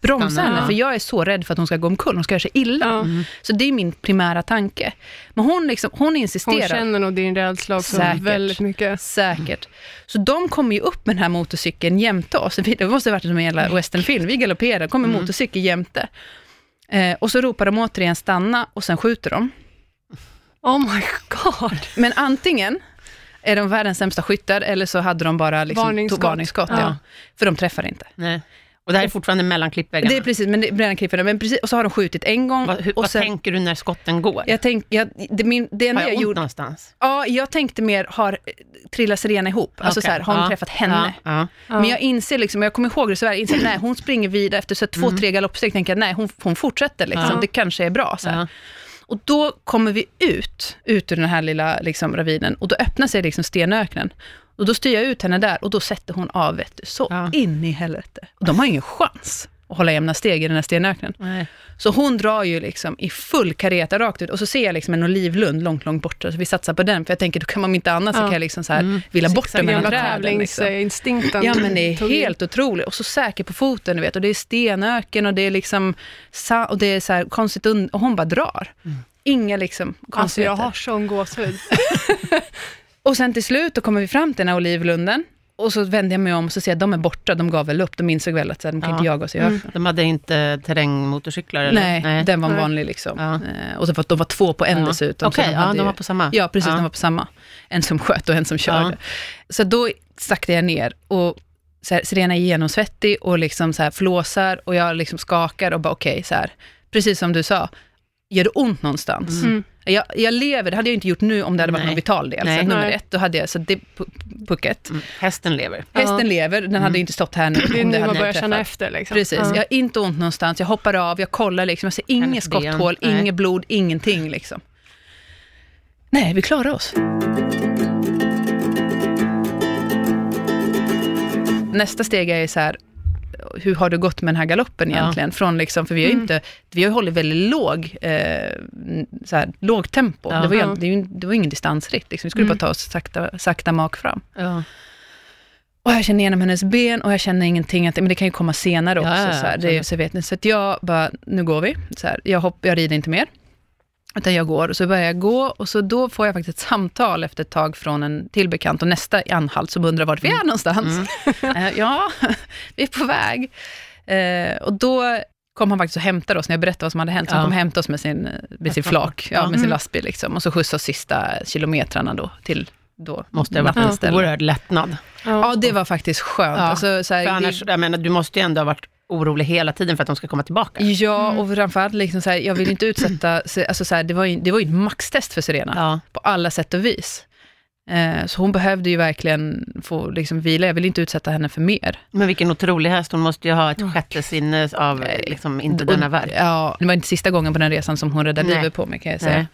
bromsa henne, ja. för jag är så rädd för att hon ska gå omkull, hon ska göra sig illa. Ja. Mm. Så det är min primära tanke. Men hon, liksom, hon Hon insisterar. känner nog din rädsla också Säkert. väldigt mycket. Säkert. Så de kommer ju upp med den här motorcykeln jämte oss. Det måste ha varit som en jävla westernfilm. Vi galopperar, kommer Mm. motorcykel jämte. Eh, och så ropar de återigen stanna och sen skjuter de. Oh my god. Men antingen är de världens sämsta skyttar eller så hade de bara liksom Varningsskott. varningsskott ja. Ja. För de träffar inte. Nej. Och det här är fortfarande mellan klippväggarna? Det är precis, men det bränner klipporna. Men precis, och så har de skjutit en gång. vad hur, och vad sen, tänker du när skotten går? jag tänk, jag, det, min, det har jag jag ont gjorde, någonstans? ja, jag tänkte mer, har trillat Serena ihop? Alltså Okej. så här, har hon Ja. träffat henne? Ja. Ja. Men jag inser, liksom, jag kommer ihåg det så jag inser [CLEARS THROAT] nej, hon springer vidare efter så här, två, tre galoppsteg, tänker jag nej, hon, hon fortsätter, liksom. Mm. Det kanske är bra. Så här. Och då kommer vi ut, ut ur den här lilla liksom, ravinen, och då öppnar sig liksom stenöknen. Och då styr jag ut henne där, och då sätter hon av, vet du, så Ja. in i helvete. Och de har ingen chans att hålla jämna steg i den här stenöknen. Nej. Så hon drar ju liksom i full kareta rakt ut, och så ser jag liksom en olivlund långt, långt borta, så vi satsar på den, för jag tänker, då kan man inte annat, så Ja. kan jag liksom så här, Mm. vilja bort den mellan träden. Liksom. tävlingsinstinkten. Ja, men det är helt otroligt. Och så säker på foten, du vet. Och det är stenöken och det är liksom, och det är så här konstigt, und- och hon bara drar. Inga liksom Alltså konstigheter. jag har sån gåshud. [LAUGHS] Och sen till slut, då kommer vi fram till den här olivlunden. Och så vänder jag mig om och så ser jag att de är borta, de gav väl upp, de insåg väl att så här, de kan Ja. inte jaga oss i Mm. De hade inte terrängmotorcyklar? Eller? Nej, den var Nej. vanlig liksom. Ja. Eh, och så var, de var två på en Ja. dessutom. Okej, ja, hade de ju- var på samma? Ja, precis, Ja. de var på samma. En som sköt och en som körde. Så då saktar jag ner och så här, Serena är genomsvettig och liksom så här flåsar och jag liksom skakar och bara okej, så här, precis som du sa, gör det ont någonstans? Mm. Jag, jag lever, det hade jag inte gjort nu om det hade varit Nej. någon vital del. Nej. Så att nummer ett, då hade jag, så det pu- pucket. Mm. Hästen lever? Hästen Ja. lever, den hade ju inte stått här nu. Det är nu hade man börjar känna efter. Liksom. Precis, Ja. jag har inte ont någonstans, jag hoppar av, jag kollar liksom, jag ser inget skotthål, inget blod, ingenting liksom. Nej, vi klarar oss. Nästa steg är så här, hur har det gått med den här galoppen Ja. egentligen? Från liksom, för vi har ju Mm. inte, vi har hållit väldigt låg, eh, så här, låg tempo. Ja. Det, var ju, Ja. det, det var ingen distansritt, liksom. vi skulle Mm. bara ta oss sakta, sakta mak fram. Ja. Och jag känner igenom hennes ben och jag känner ingenting, att, men det kan ju komma senare också. Ja, ja, ja, så, här, det, så, vet ni. så att jag bara, nu går vi. Så här, jag, hopp, jag rider inte mer. Utan jag går och så börjar jag gå och så då får jag faktiskt ett samtal efter ett tag från en till bekant och nästa i anhalt som undrar vart vi är någonstans. [LAUGHS] Eh, ja, [LAUGHS] vi är på väg. Eh, och då kom han faktiskt och hämtade oss när jag berättade vad som hade hänt. Så han Ja. kom och hämtade oss med sin, med sin flak, ja, med sin lastbil liksom. Och så skjutsade oss sista kilometrarna då till då Måste ha varit en oerhörd lättnad. Ja, det var faktiskt skönt. Ja, Alltså, så här, För annars, jag menar, du måste ju ändå ha varit orolig hela tiden för att de ska komma tillbaka. Ja, och framförallt, liksom så här, jag vill inte utsätta... [CLEARS THROAT] Alltså så här, det, var ju, det var ju ett maxtest för Serena, Ja. på alla sätt och vis. Eh, så hon behövde ju verkligen få liksom, vila. Jag vill inte utsätta henne för mer. Men vilken otrolig häst, hon måste ju ha ett sjätte sinne av liksom, inte denna värld. Ja, det var inte sista gången på den resan som hon räddade livet på mig, kan jag säga. Nej.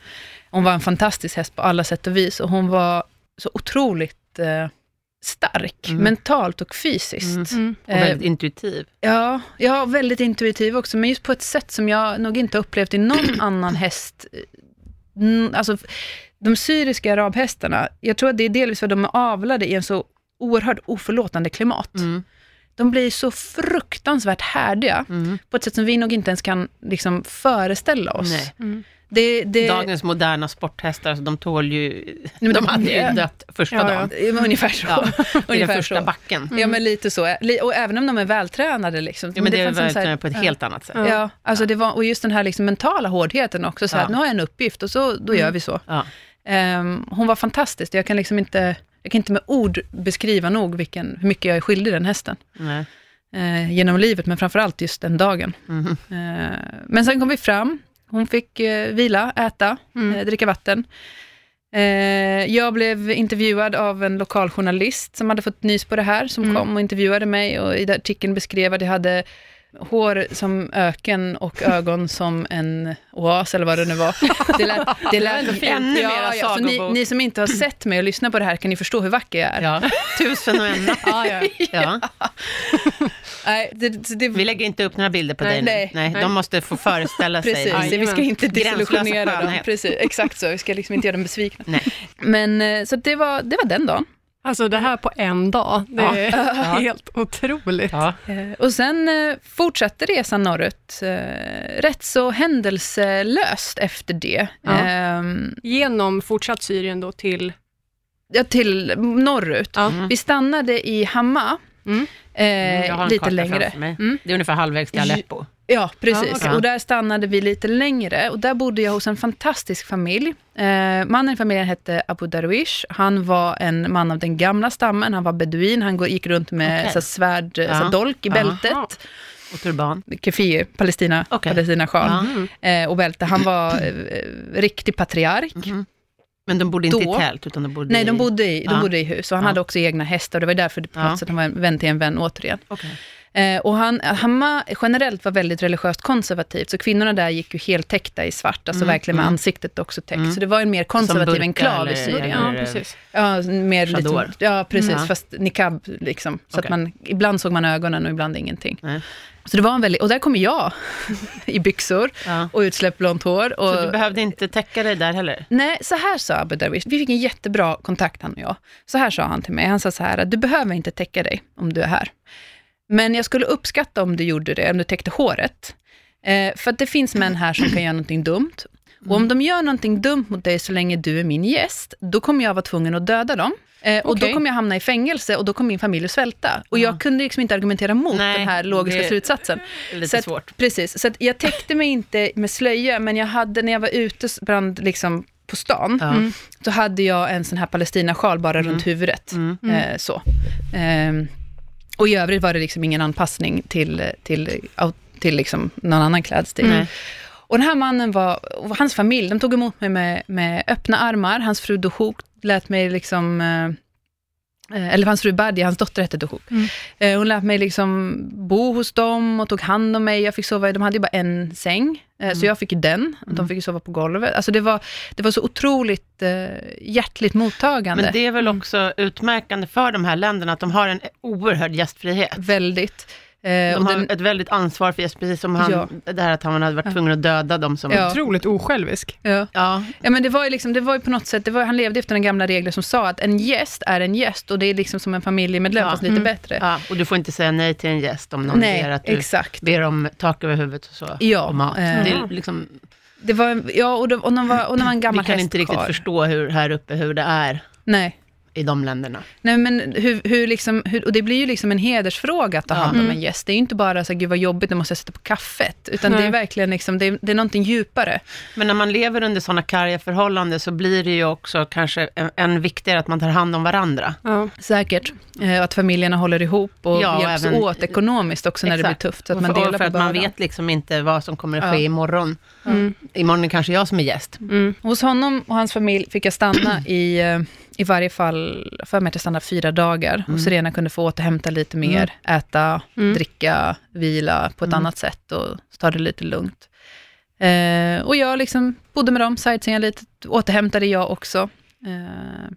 Hon var en fantastisk häst på alla sätt och vis. Och hon var så otroligt eh, stark, Mm. mentalt och fysiskt. Mm. Och väldigt intuitiv. Ja, ja, väldigt intuitiv också, men just på ett sätt som jag nog inte upplevt i någon [CLEARS THROAT] annan häst. Mm, Alltså, de syriska arabhästarna, jag tror att det är delvis för att de är avlade i en så oerhört oförlåtande klimat. Mm. De blir så fruktansvärt härdiga, Mm. på ett sätt som vi nog inte ens kan liksom, föreställa oss. Mm. Det, det, Dagens moderna sporthästar, alltså, de tål ju... men de hade ju det- dött första Ja, ja. dagen. det är ungefär så. Ja, I den ungefär första så. backen. Ja, men lite så. Och även om de är vältränade. Liksom. Ja, men det, en var så här- på ett helt annat sätt. Ja, alltså det var, och just den här liksom mentala hårdheten också, så här, Ja. nu har jag en uppgift och så, då gör vi så. Ja. Ehm, hon var fantastisk, jag kan liksom inte, jag kan inte med ord beskriva nog vilken, hur mycket jag är skyldig den hästen. Eh, genom livet, men framförallt just den dagen. Mhm. Eh, men sen kom vi fram, hon fick eh, vila, äta, Mm. eh, dricka vatten. Eh, jag blev intervjuad av en lokal journalist som hade fått nys på det här, som Mm. kom och intervjuade mig och i artikeln beskrev att jag hade hår som öken och ögon som en oas, eller vad det nu var. [LAUGHS] Det lät, det lät ändå ännu mera så ni, ni som inte har sett mig och lyssnat på det här, kan ni förstå hur vacker jag är? Ja. Tusen och en. Ja, ja. Ja. Nej, det, det, det, Vi lägger inte upp några bilder på Nej, dig nu. nej, Nej, de måste få föreställa sig. Precis, vi ska inte desillusionera dem. Precis, exakt så, vi ska liksom inte göra dem besvikna. Nej. Men eh, så det var, det var den dagen. Alltså det här på en dag, det Ja. är [LAUGHS] helt otroligt. Ja. Eh, Och sen eh, fortsatte resan norrut, eh, rätt så händelselöst efter det. Ja. Ehm, Genom fortsatt Syrien då till... Ja, till norrut. Ja. Mm. Vi stannade i Hama, Mm. eh, Mm, lite längre. Mm. Det är ungefär halvvägs till Aleppo. Ja, precis. Ja, okej. Och där stannade vi lite längre. Och där bodde jag hos en fantastisk familj. Eh, mannen i familjen hette Abu Darwish. Han var en man av den gamla stammen. Han var beduin. Han gick runt med Okej. så svärd, Ja. så dolk i Aha. bältet. Och turban. Kefir, Palestina, Okej. Palestina-sjal. Ja. Mm. Eh, och bälte. Han var eh, riktig patriark. Mhm. Men de bodde inte Då- i tält, utan de bodde Nej, de bodde i, de Ja. bodde i hus. Och han Ja. hade också egna hästar. Det var därför det på något sätt han var en vän till en vän återigen. Okej. Eh, och han, Hamma generellt var väldigt religiöst konservativt, så kvinnorna där gick ju helt täckta i svart, alltså Mm, verkligen med mm. ansiktet också täckt. Mm. Så det var en mer konservativ enklav i Syrien. eller- Ja, precis. Ja, mer lite, ja precis, fast niqab liksom. Så Okej. att man, ibland såg man ögonen och ibland ingenting. Så det var en väldigt, och där kommer jag [LAUGHS] i byxor Ja. och utsläppt blont hår. Och, Så du behövde inte täcka dig där heller? Nej, så här sa Abu Darwish. Vi fick en jättebra kontakt han och jag. Så här sa han till mig. Han sa så här att du behöver inte täcka dig om du är här. Men jag skulle uppskatta om du gjorde det, om du täckte håret. Eh, för att det finns män här som kan göra någonting dumt. Och om de gör någonting dumt mot dig så länge du är min gäst, då kommer jag vara tvungen att döda dem. Eh, och Okej. då kommer jag hamna i fängelse och då kommer min familj att svälta. Och jag kunde liksom inte argumentera mot Nej, den här logiska det- slutsatsen. Det är lite Så att- svårt. Precis, så jag täckte mig inte med slöja, men jag hade, när jag var ute bland, liksom, på stan, Ja. Mm. så hade jag en sån här palestinasjal bara runt huvudet. Mm. Eh, så. Ehm, och i övrigt var det liksom ingen anpassning till, till, till, liksom någon annan klädstil. Nej. Och den här mannen var, och hans familj, de tog emot mig med, med öppna armar. Hans fru Dohuk lät mig liksom, eh, eller hans fru Badia, hans dotter hette Dohuk. Mm. Eh, Hon lät mig liksom bo hos dem och tog hand om mig. Jag fick sova, de hade ju bara en säng, eh, så jag fick ju den. De fick ju sova på golvet. Alltså det var, det var så otroligt eh, hjärtligt mottagande. Men det är väl också utmärkande för de här länderna, att de har en oerhörd gästfrihet. Väldigt. Eh, De och har den, ett väldigt ansvar för gäst, precis som han, Ja. det här att han hade varit tvungen att döda dem som... Ja. Otroligt osjälvisk. ja. Ja, Ja, men det var ju liksom, det var ju på något sätt, det var, han levde efter den gamla regeln som sa att en gäst är en gäst och det är liksom som en familjemedlem, Ja. fast lite Mm. bättre. ja, och du får inte säga nej till en gäst om någon Nej, ber att du exakt. ber om tak över huvudet och så. Ja, och mat. eh. Det är liksom Det var, ja, och, det, och, de var, och de var en gammal Vi kan inte riktigt förstå hur, här uppe hur det är Nej. I de länderna. Nej, men hur, hur liksom, hur, och det blir ju liksom en hedersfråga att ta Ja. hand om Mm. en gäst. Det är ju inte bara så här, gud vad jobbigt, nu måste jag sätta på kaffet. Utan Nej. det är verkligen liksom, det är, det är någonting djupare. Men när man lever under sådana karga förhållanden så blir det ju också kanske en, en viktigare att man tar hand om varandra. Ja. Säkert. Eh, att familjerna håller ihop och Ja, och hjälps även- åt ekonomiskt också när det Exakt. blir tufft. Så att Och man för, delar för på att man vet liksom inte vad som kommer att Ja. ske imorgon. Mm. Imorgon är kanske jag som är gäst. Mm. Hos honom och hans familj fick jag stanna [CLEARS THROAT] i, eh, i varje fall, för mig att jag stannade fyra dagar. Och Serena kunde få återhämta lite mer, äta, Mm. dricka, vila på ett Mm. annat sätt och ta det lite lugnt. Eh, och jag liksom bodde med dem, sightseeingade lite, återhämtade jag också. Eh,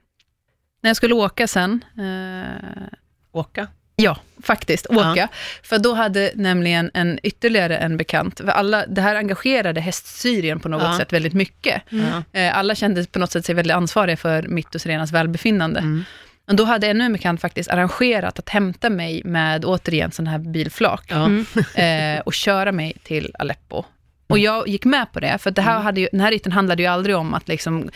när jag skulle åka sen, eh, Åka. Ja, faktiskt. Ja. Åka. För då hade nämligen en, ytterligare en bekant, för alla, det här engagerade hästsyrien på något Ja. sätt väldigt mycket. Ja. Eh, alla kände på något sätt sig väldigt ansvariga för mitt och Serenas välbefinnande. Mm. Och då hade ännu en bekant faktiskt arrangerat att hämta mig med, återigen, sån här bilflak. Ja. Mm. [LAUGHS] Eh, och köra mig till Aleppo. Och jag gick med på det, för det här Mm. hade ju, den här riten handlade ju aldrig om att liksom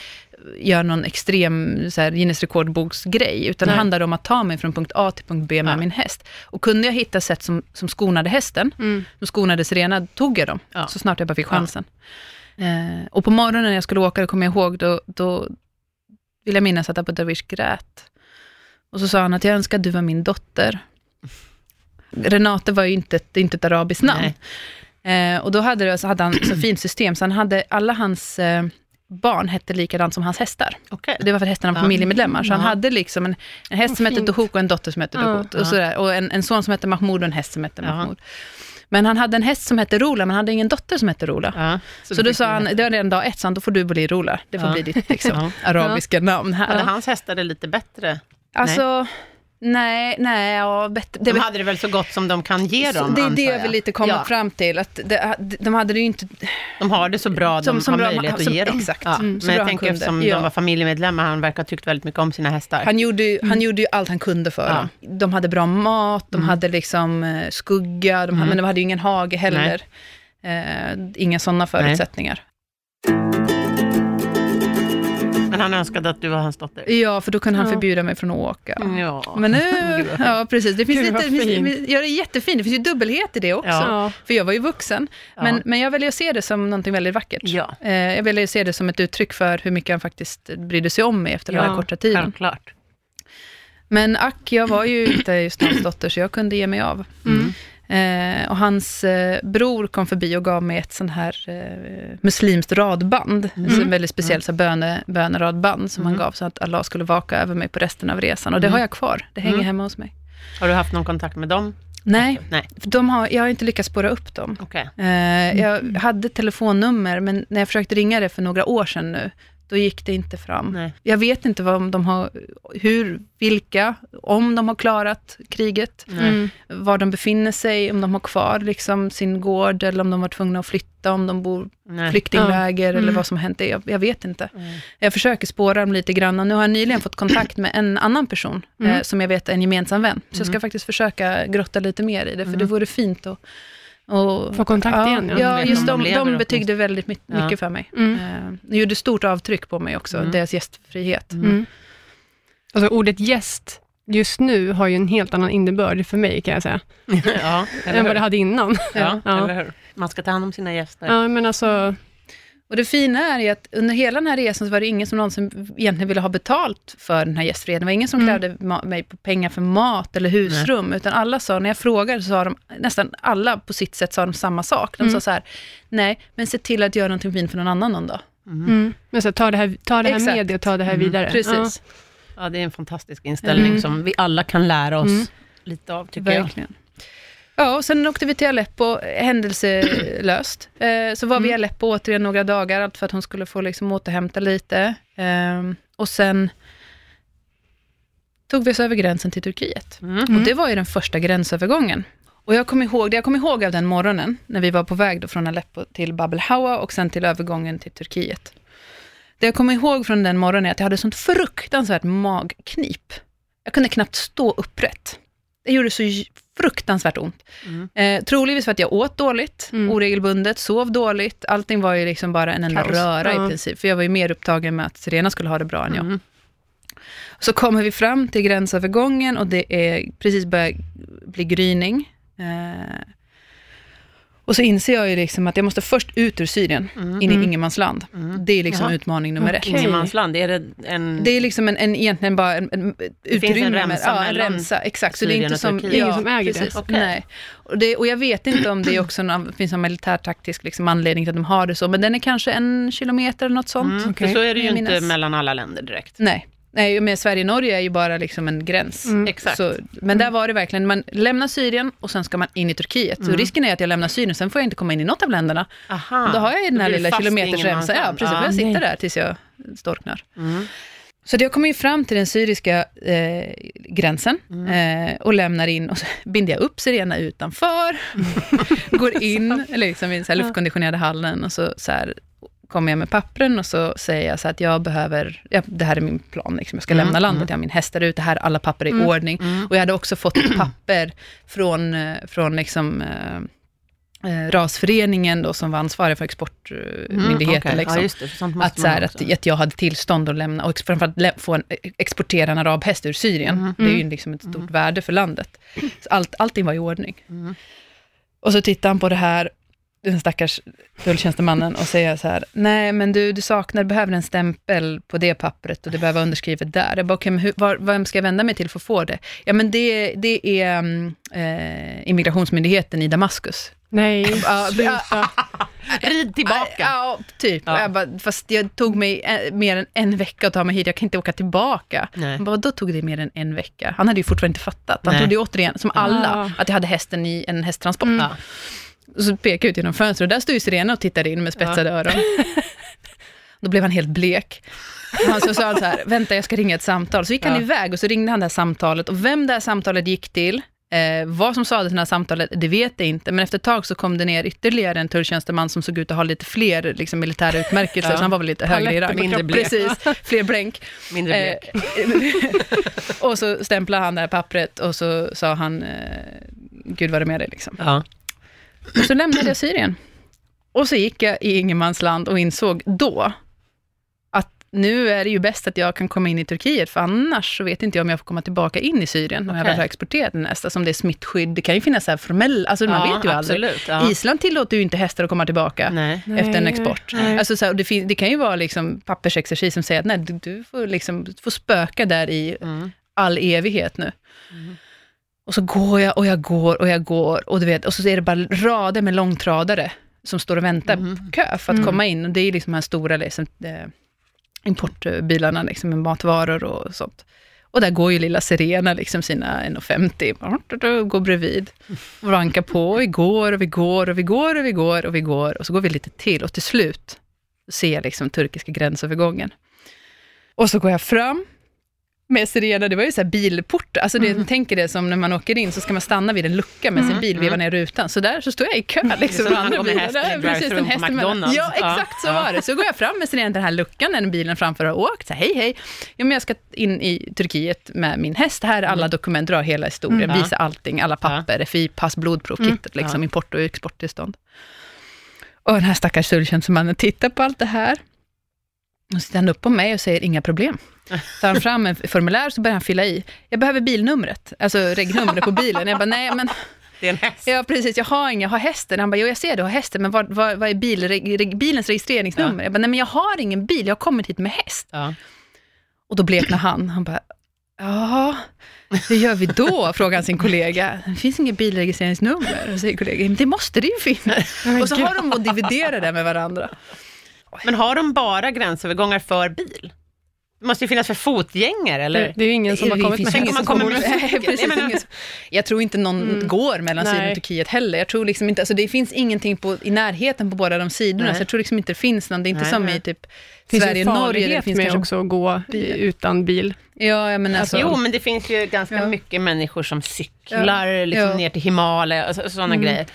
göra någon extrem så här, Guinness rekordboksgrej, utan det Nej. handlade om att ta mig från punkt A till punkt B med Ja. min häst. Och kunde jag hitta sätt som, som skonade hästen, Mm. som skonade Serena, tog jag dem, Ja. så snart jag bara fick chansen. Eh, och på morgonen när jag skulle åka, då kommer jag ihåg, då, då vill jag minnas att Abu Darwish grät. Och så sa han att jag önskar att du var min dotter. Renate var ju inte, ett- det inte ett arabiskt namn. Eh, och då hade, det, hade han så fint system, så han hade, alla hans eh, barn hette likadant som hans hästar. Okej. Det var för att hästarna var Ja. familjemedlemmar, så han Ja. hade liksom en, en häst som hette. Dohuk och en dotter som hette. Ja. Och, sådär, och en, en son som hette Mahmoud och en häst som hette. Mahmoud. Men han hade en häst som hette Rola, men han hade ingen dotter som hette Rola. Ja. Så, det då sa han, det var redan dag ett, så han, då får du bli Rola. Det får Ja. bli ditt liksom, [LAUGHS] Ja. arabiska namn Hade här. hans hästar det lite bättre? Alltså, nej, nej, ja, bättre. De hade det väl så gott som de kan ge dem, det är det jag vill lite komma Ja. fram till, att det, de hade det ju inte... De har det så bra Som- de som har bra- möjlighet att som- ge dem. exakt. Ja. Mm, Men jag tänker eftersom Ja. de var familjemedlemmar, han verkar ha tyckt väldigt mycket om sina hästar. Han gjorde, ju- han gjorde ju allt han kunde för dem. De hade bra mat, de hade liksom eh, skugga, de hade, Mm. men de hade ju ingen hage heller. Eh, inga sådana förutsättningar. Men han önskade att du var hans dotter. Ja, för då kunde han Ja. förbjuda mig från att åka. Ja. Men nu, [LAUGHS] ja precis, det finns Gud, lite, finns, fint. ja, det är jättefint, det finns ju dubbelhet i det också. Ja. För jag var ju vuxen, Ja. men, men jag väljer att se det som någonting väldigt vackert. Ja, Eh, jag väljer att se det som ett uttryck för hur mycket han faktiskt brydde sig om mig efter den här korta tiden. självklart. Men ack, jag var ju inte just hans dotter, så jag kunde ge mig av. Mm. Eh, och hans eh, bror kom förbi och gav mig ett sånt här eh, muslimskt radband. Mm. Så en väldigt speciellt här böne, böneradband som Mm. han gav, så att Allah skulle vaka över mig på resten av resan. Och det Mm. har jag kvar, det hänger Mm. hemma hos mig. Har du haft någon kontakt med dem? Nej, Nej, de har, jag har inte lyckats spåra upp dem. okej. Eh, jag hade telefonnummer, men när jag försökte ringa det för några år sedan nu, då gick det inte fram. Nej. Jag vet inte vad de har, hur, vilka, om de har klarat kriget. Mm. var de befinner sig, om de har kvar liksom sin gård, eller om de var tvungna att flytta, om de bor Nej. flyktingläger, Ja. eller Mm. vad som har hänt. Jag, jag vet inte. Nej. Jag försöker spåra dem lite grann, och nu har jag nyligen fått kontakt med en annan person, Mm. eh, som jag vet är en gemensam vän. Så jag ska Mm. faktiskt försöka grotta lite mer i det, för Mm. det vore fint att och, Få kontakt ja, igen, ja. Ja, just de de, de väldigt my- Ja. mycket för mig. Mm. Eh, det gjorde stort avtryck på mig också, Mm. deras gästfrihet. Mm. Alltså ordet gäst just nu har ju en helt annan innebörd för mig kan jag säga, [LAUGHS] ja, än vad det hade innan. Ja, [LAUGHS] Ja. eller hur? Man ska ta hand om sina gäster. Ja, men alltså, Och det fina är ju att under hela den här resan så var det ingen som någonsin egentligen ville ha betalt för den här gästfriheten. Det var ingen som Mm. krävde ma- mig på pengar för mat eller husrum, utan alla sa, när jag frågade så sa de, nästan alla på sitt sätt sa de samma sak. De Mm. sa så här, nej, men se till att göra någonting fint för någon annan någon dag. Mm. mm. men så, ta det här, ta det här Exakt. med dig och ta det här Mm. vidare. Precis, Ja, det är en fantastisk inställning Mm. som vi alla kan lära oss Mm. lite av, tycker jag. Ja, och sen åkte vi till Aleppo, händelselöst. Eh, så var vi i Mm. Aleppo återigen några dagar, allt för att hon skulle få liksom återhämta lite. Eh, och sen tog vi oss över gränsen till Turkiet. Mm. Och det var ju den första gränsövergången. Och jag kommer ihåg, det jag kommer ihåg av den morgonen, när vi var på väg då från Aleppo till Bab el-Hawa och sen till övergången till Turkiet. Det jag kommer ihåg från den morgonen är att jag hade sånt fruktansvärt magknip. Jag kunde knappt stå upprätt. Det gjorde så fruktansvärt ont. Mm. Eh, troligtvis för att jag åt dåligt, Mm. oregelbundet, sov dåligt. Allting var ju liksom bara en enda Kaos. röra Ja. i princip. För jag var ju mer upptagen med att Serena skulle ha det bra än jag. Mm. Så kommer vi fram till gränsövergången och det är precis börjar bli gryning. Eh, och så inser jag ju liksom att jag måste först ut ur Syrien, Mm. in i Mm. ingenmansland. Mm. Det är liksom Jaha. utmaning nummer ett. Okej. Ingenmansland, är det en... Det är liksom en, en, egentligen bara en, en finns en utrymme. remsa ja, en remsa, exakt. Så det är inte som... Det är ingen som äger det. precis. Okej. Nej. Och, det, och jag vet inte om det är också någon, finns någon militärtaktisk liksom anledning till att de har det så, men den är kanske en kilometer eller något sånt. Mm, Okej. För så är det ju inte mellan alla länder direkt. Nej. Nej, men Sverige och Norge är ju bara liksom en gräns. Mm. Exakt. Så, men där var det verkligen, man lämnar Syrien och sen ska man in i Turkiet. Så Mm. risken är att jag lämnar Syrien, sen får jag inte komma in i något av länderna. Aha. Då har jag ju den här lilla kilometersremsan. Ja, precis. Får jag sitta Nej. där tills jag storknar. Mm. Så jag kommer ju fram till den syriska eh, gränsen Mm. eh, och lämnar in och så [LAUGHS] binder jag upp Sirena utanför, [LAUGHS] går in [LAUGHS] liksom, i den så luftkonditionerade hallen och så, så här, kommer jag med pappren och så säger jag så att jag behöver, ja, det här är min plan, liksom, jag ska Mm, lämna landet, mm. jag har min häst där ute, här alla papper är i Mm. ordning. Mm. Och jag hade också fått [CLEARS THROAT] papper från, eh, från liksom, eh, eh, rasföreningen då, som var ansvarig för exportmyndigheten. Mm, okej. liksom Ja, det. Att, så här, att, att jag hade tillstånd att lämna, och framförallt lä- få en, exportera en arabhäst ur Syrien. Det är ju liksom ett stort värde för landet. Så allt, allting var i ordning. Och så tittar han på det här, den stackars tulltjänstemannen, och säger så här, nej men du, du saknar, behöver en stämpel på det pappret och det behöver vara underskrivet där. Jag bara, men hur, var, vem ska jag vända mig till för att få det? Ja men det, det är eh, immigrationsmyndigheten i Damaskus. Nej, Ja, sluta. [LAUGHS] Rid tillbaka. Ja, typ. Ja. Jag bara, fast det tog mig eh, mer än en vecka att ta mig hit, jag kan inte åka tillbaka. Nej. Han bara, då tog det mer än en vecka? Han hade ju fortfarande inte fattat. Han Nej. trodde ju återigen, som alla, Ah. att jag hade hästen i en hästtransport. Mm. Ja. Och så pekade jag ut genom fönstret, och där stod ju Sirena och tittade in med spetsade öron. Då blev han helt blek. Och så sa han så här, vänta jag ska ringa ett samtal. Så gick han Ja. iväg och så ringde han det här samtalet. Och vem det här samtalet gick till, eh, vad som sades i det här samtalet, det vet jag inte. Men efter ett tag så kom det ner ytterligare en tulltjänsteman som såg ut att ha lite fler liksom, militära utmärkelser, Ja. så han var väl lite högre i rang. Mindre [LAUGHS] blek. Precis, fler blänk. Mindre Eh, blek. [LAUGHS] och så stämplade han det här pappret och så sa han, eh, Gud var det med dig liksom. Ja. Och så lämnade jag Syrien. Och så gick jag i ingenmansland och insåg då att nu är det ju bäst att jag kan komma in i Turkiet, för annars så vet inte jag om jag får komma tillbaka in i Syrien, om jag Okej. väl har exporterat den nästa, som det är smittskydd. Det kan ju finnas så här formell, alltså man ja, vet ju aldrig. absolut. Ja. Island tillåter ju inte hästar att komma tillbaka Nej. efter en export. nej. Alltså så här, det, det kan ju vara liksom pappersexercis som säger att nej, du, du får, liksom, du får spöka där i Mm. all evighet nu. Mm. Och så går jag och jag går och jag går och du vet, och så är det bara rader med långtradare som står och väntar Mhm. på kö för att Mm. komma in. Och det är liksom de här stora liksom, eh, importbilarna liksom, med matvaror och sånt. Och där går ju lilla Serena liksom sina 1,50, går bredvid. Och vankar på, och vi går och vi går och vi går och vi går och vi går. Och så går vi lite till och till slut ser jag liksom turkiska gränsövergången. Och så går jag fram med Sirena, det var ju så här bilport, alltså det, Mm. tänker det som när man åker in så ska man stanna vid en lucka med sin bil, veva ner rutan. Så där så står jag i kö liksom. som när man andra går med bilar. häst i Där, precis, en på häst emellan. McDonald's. Ja, Ja, exakt så ja. var det. Så går jag fram med Sirena, den här luckan, när bilen framför har åkt, så här, hej hej, ja, men jag ska in i Turkiet med min häst, här är alla dokument, dra hela historien, Mm. Ja. visa allting, alla papper, FI-pass, blodprov, Mm. kittet, liksom, Ja. import och exporttillstånd. Och den här stackars tulltjänstemannen tittar på allt det här, och så tittar han upp på mig och säger inga problem. Tar han fram en formulär så börjar han fylla i. Jag behöver bilnumret, alltså regnumret på bilen. Jag bara, nej men, Det är en häst. ja precis, jag har inga, jag har hästen. Han bara, jo jag ser du har hästen, men vad, vad, vad är bil, reg, bilens registreringsnummer? Jag bara, nej men jag har ingen bil, jag har kommit hit med häst. Ja. Och då bleknar han. Han bara, ja, hur gör vi då? Frågar han sin kollega. Det finns inget bilregistreringsnummer. Och säger kollegan, men det måste det ju finnas. Och så har de att dividera det med varandra. Men har de bara gränsövergångar för bil? Det måste ju finnas för fotgängare, eller? Det, det är ju ingen som har Det kommit finns med ingen häst. som kommer med [LAUGHS] Nej, precis. Jag tror inte någon Mm. går mellan Syrien och Turkiet heller. Jag tror liksom inte, alltså det finns ingenting på, i närheten på båda de sidorna, Nej. så jag tror liksom inte det finns någon. Det är inte Nej, som nej. i typ finns Sverige, ju Norge, det finns med kanske... också att gå utan bil. Ja, men alltså, Jo, men det finns ju ganska Ja. mycket människor som cyklar liksom Ja. ner till Himalaya och så- sådana Mm. grejer.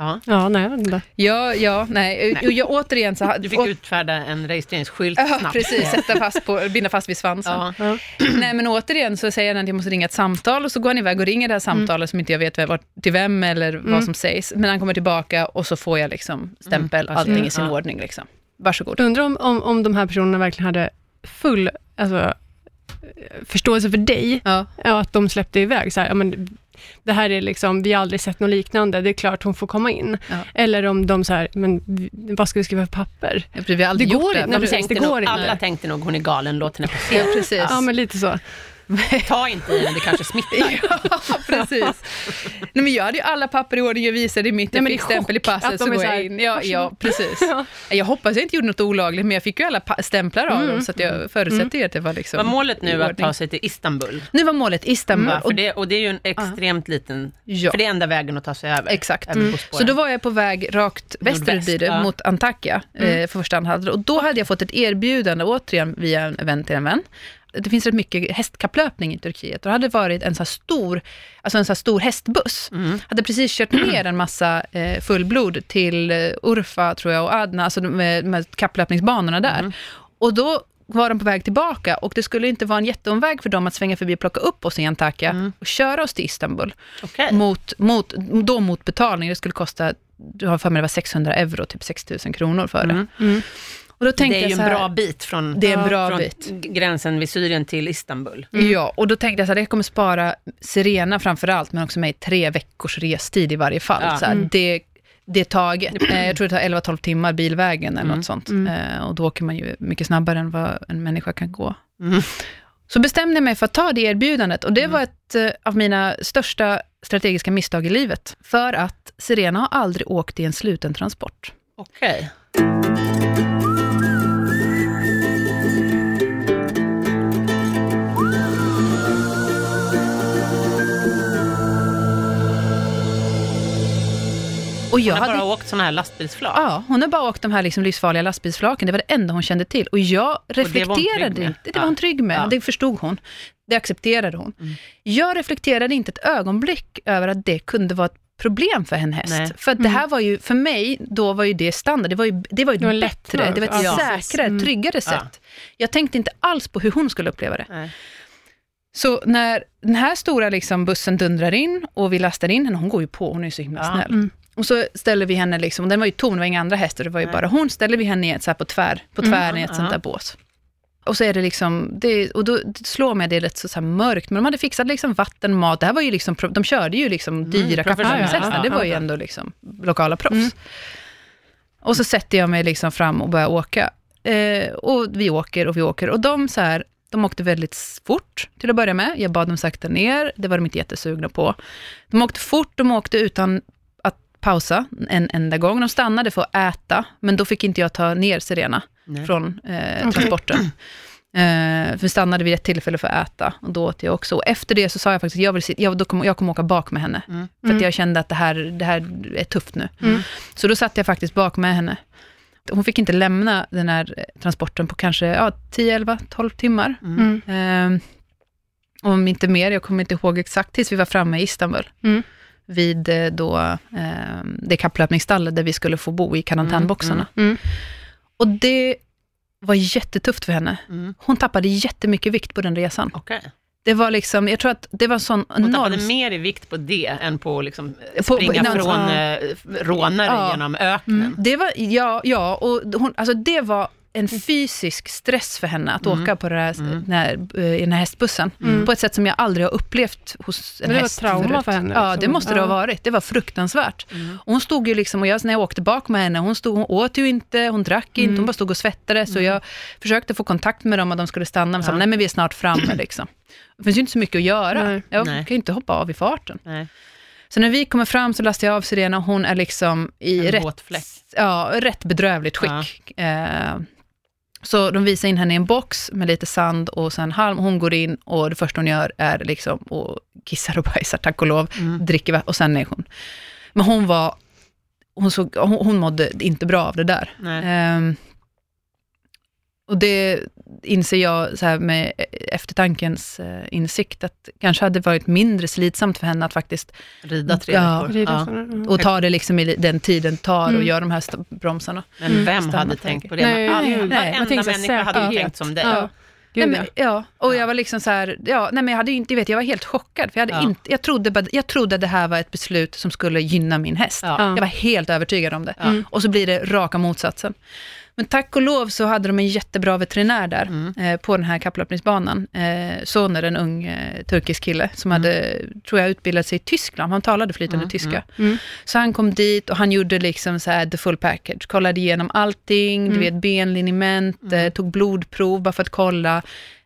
Ja. Ja, nej, jag vet inte. Ja, ja, nej. Nej. Och Jag, återigen så... Du fick å- utfärda en registreringsskylt Ja, snabbt. precis. Sätta fast på, binda fast vid svansen. Ja. Ja. Nej, men återigen så säger han att jag måste ringa ett samtal och så går han iväg och ringer det här samtalet som inte jag vet vart, till vem eller vad Mm. som sägs. Men han kommer tillbaka och så får jag liksom stämpel, Mm, allting i sin Ja. ordning. Liksom. Varsågod. Undrar om, om, om de här personerna verkligen hade full alltså, förståelse för dig, Ja. ja, att de släppte iväg. Så här, ja, men, det här är liksom, vi har aldrig sett något liknande, det är klart hon får komma in. Ja. Eller om de så här, men vad ska vi skriva för papper? Jag vi har aldrig Det gjort går det. Nej, precis. Det går nog, inte. alla tänkte nog hon är galen, låt henne få Ja, precis. Ja, men lite så. [LAUGHS] Ta inte i den, det kanske smittar. [LAUGHS] Ja, precis. Nej, men jag hade ju alla papper i ordning, jag visade i mitt, Nej, jag fick i stämpel i passet, så går jag in. Ja, ja, precis. [LAUGHS] Ja. Jag hoppas jag inte gjorde något olagligt, men jag fick ju alla stämplar av Mm. dem, så att jag förutsätter ju att det var liksom Var målet nu att ta sig till Istanbul? Nu var målet Istanbul. Och, För det, och det är ju en extremt liten, ja. för det är enda vägen att ta sig över. Exakt. Över Mm. Så då var jag på väg rakt västerut blir det, ja. mot Antakya eh, för första halvåret. Och då hade jag fått ett erbjudande, återigen via en vän till en vän. Det finns rätt mycket hästkapplöpning i Turkiet. Och det hade varit en så här stor, alltså en så här stor hästbuss. Mm. Hade precis kört [CLEARS THROAT] ner en massa eh, fullblod till eh, Urfa, tror jag, och Adna, alltså de, med, med kapplöpningsbanorna där. Mm. Och då var de på väg tillbaka och det skulle inte vara en jätteomväg för dem att svänga förbi och plocka upp oss i Antakya Mm. och köra oss till Istanbul Okej. mot, mot, då mot betalning. Det skulle kosta, du har för mig det var 600 euro, typ 6 000 kronor för det. Mm. Mm. Och då tänkte Det är jag ju så en här, bra bit från, Det är en bra från bit. gränsen vid Syrien till Istanbul. Ja, och då tänkte jag så här, det kommer spara Serena framför allt, men också mig tre veckors restid i varje fall. Ja. Så här, Mm. det, det är taget. Eh, Jag tror det tar 11-12 timmar bilvägen eller Mm. något sånt. Mm. Eh, Och då åker man ju mycket snabbare än vad en människa kan gå. Mm. Så bestämde jag mig för att ta det erbjudandet och det Mm. var ett eh, av mina största strategiska misstag i livet. För att Serena har aldrig åkt i en sluten transport. Okej. Och jag Hon har hade, bara åkt sådana här lastbilsflak. ja, hon har bara åkt de här liksom livsfarliga lastbilsflaken, det var det enda hon kände till. Och jag det var hon trygg reflekterade med. inte, det Ja. var hon trygg med, Ja. det förstod hon. Det accepterade hon. Mm. Jag reflekterade inte ett ögonblick över att det kunde vara ett problem för en häst. Nej. För att det här var ju, för mig, då var ju det standard. Det var ju, det var ju Det var ett lättare bättre, det var ett. Ja. säkrare, Mm. tryggare Ja. sätt. Jag tänkte inte alls på hur hon skulle uppleva det. Nej. Så när den här stora liksom bussen dundrar in och vi lastar in henne, hon går ju på, hon är så himla Ja. snäll. Mm. Och så ställer vi henne, liksom, och den var ju tom, det var inga andra hästar, det var ju Nej. bara hon, ställer vi henne i ett, så här på, tvär, på Mm. tvären i ett Ja. sånt där bås. Och så är det liksom, det, och då det slår mig det är rätt så, så mörkt, men de hade fixat liksom vatten, mat, det här var ju liksom, de körde ju liksom dyra professionella. kapplöpningshästar, Ja, det var ju ändå liksom lokala proffs. Mm. Och så sätter jag mig liksom fram och börjar åka. Eh, och vi åker och vi åker, och de så här, de åkte väldigt fort till att börja med. Jag bad dem sakta ner, det var de inte jättesugna på. De åkte fort, de åkte utan pausa en enda gång. De stannade för att äta, men då fick inte jag ta ner Serena Nej. från eh, Okej. transporten. Eh, för vi stannade vid ett tillfälle för att äta, och då åt jag också. Och efter det så sa jag faktiskt att jag, vill, jag, då kommer, jag kommer åka bak med henne. Mm. För att Mm. jag kände att det här, det här är tufft nu. Mm. Så då satt jag faktiskt bak med henne. Hon fick inte lämna den här eh, transporten på kanske ja, 10, 11, 12 timmar. Mm. Ehm, om inte mer, jag kommer inte ihåg exakt, tills vi var framme i Istanbul. Mm. Vid eh, då, ehm, det kapplöpningsstallet där vi skulle få bo i karantänboxarna. Mm. Och det var jättetufft för henne. Mm. Hon tappade jättemycket vikt på den resan. Okej. Det var liksom, jag tror att det var sån Hon tappade enorm... mer i vikt på det än på liksom På- springa på- från ja. eh, rånare Ja. genom öknen. Mm. Det var, ja, ja och hon, alltså det var en fysisk stress för henne att Mm. åka på det här, Mm. den här, eh, i den här hästbussen. Mm. På ett sätt som jag aldrig har upplevt hos en Men det var häst ett trauma förut. för henne, Ja, liksom. det måste det ha Ja. varit. Det var fruktansvärt. Mm. Och hon stod ju liksom, och jag, när jag åkte bak med henne, hon, stod, hon åt ju inte, hon drack inte, Mm. hon bara stod och svettades. Så jag försökte få kontakt med dem, att de skulle stanna, men sa Ja. nej men vi är snart framme liksom. Det finns ju inte så mycket att göra. Nej. Jag Nej. kan ju inte hoppa av i farten. Nej. Så när vi kommer fram så lastar jag av Sirena, och hon är liksom i En rätt ja, rätt bedrövligt skick. Eh, så de visar in henne i en box med lite sand och sen halm. Hon går in och det första hon gör är liksom och kissar och bajsar, tack och lov, Mm. dricker vatten och sen är hon. Men hon var, hon, såg, hon, hon mådde inte bra av det där. Nej. Och det inser jag så här med eftertankens eh, insikt, att kanske hade varit mindre slitsamt för henne att faktiskt Rida tre Ja. Rida Ja. mm. och ta det liksom i den tiden tar och Mm. göra de här bromsarna. Men vem Stämma hade tänkt på det? Nej, alla- nej, nej. Varenda människa hade ju säkerhet. tänkt som dig. Ja. Nej, Gud, men, ja, och jag var liksom så här, ja, nej men jag hade inte, vet, jag var helt chockad, för jag, hade Ja. inte, jag, trodde, jag trodde det här var ett beslut som skulle gynna min häst. Ja. Ja. Jag var helt övertygad om det. Mm. Och så blir det raka motsatsen. Men tack och lov så hade de en jättebra veterinär där Mm. eh, på den här kapplöpningsbanan. Eh, Soner, en ung eh, turkisk kille, som Mm. hade, tror jag, utbildat sig i Tyskland. Han talade flytande Mm, tyska. Mm. Så han kom dit och han gjorde liksom så här the full package. Kollade igenom allting, du Mm. vet benliniment, eh, tog blodprov bara för att kolla.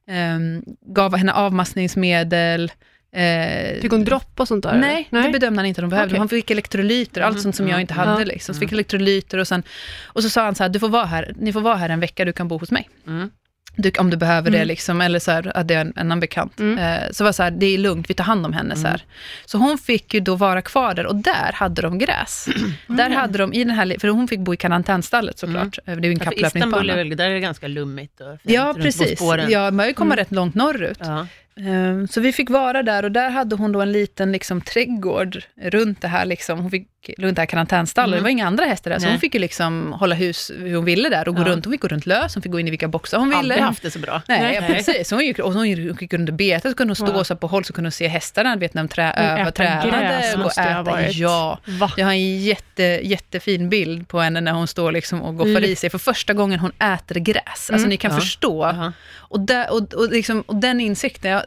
ehm, gav henne avmaskningsmedel. Eh, Fick hon dropp och sånt där? Nej, det bedömde han inte att hon behövde. Okej. Han fick elektrolyter, allt Mm, sånt som mm, jag inte hade. ja. Liksom. Så fick elektrolyter och sen, och så sa han så här, du får vara här, ni får vara här en vecka, du kan bo hos mig. Mm. Du, om du behöver det, Mm. liksom, eller så här, hade jag en annan bekant. Mm. Eh, så var det så här, det är lugnt, vi tar hand om henne. Så, här. så hon fick ju då vara kvar där och där hade de gräs. [CLEARS THROAT] Där hade de, i den här, för hon fick bo i karantänstallet såklart. Eh, Det är ju en för Istanbul är kapplöpningsbana. väl, där är det ganska lummigt och fint Ja, precis. Ja, man har ju komma Mm. rätt långt norrut. Ja. Ehm, Så vi fick vara där och där hade hon då en liten liksom, trädgård runt det här, liksom, hon fick, runt det här karantänstallet. Mm. Det var inga andra hästar där, så Nej. hon fick ju liksom hålla hus hur hon ville där och gå Ja. runt. Hon fick gå runt lös, hon fick gå in i vilka boxar hon ville. Aldrig haft det så bra. Nej, Nej. ja, precis. Hon gick, och hon gick under betet, så kunde hon stå Ja. så på håll, så kunde hon se hästarna, vet när de trä, övar äter tränade. och äta. varit. Ja. Va? Jag har en jätte, jättefin bild på henne när hon står liksom och goffar Mm. i sig för första gången hon äter gräs. Alltså Mm. ni kan Ja. förstå. Jaha. Och, där, och, och, liksom, och den insikten, jag,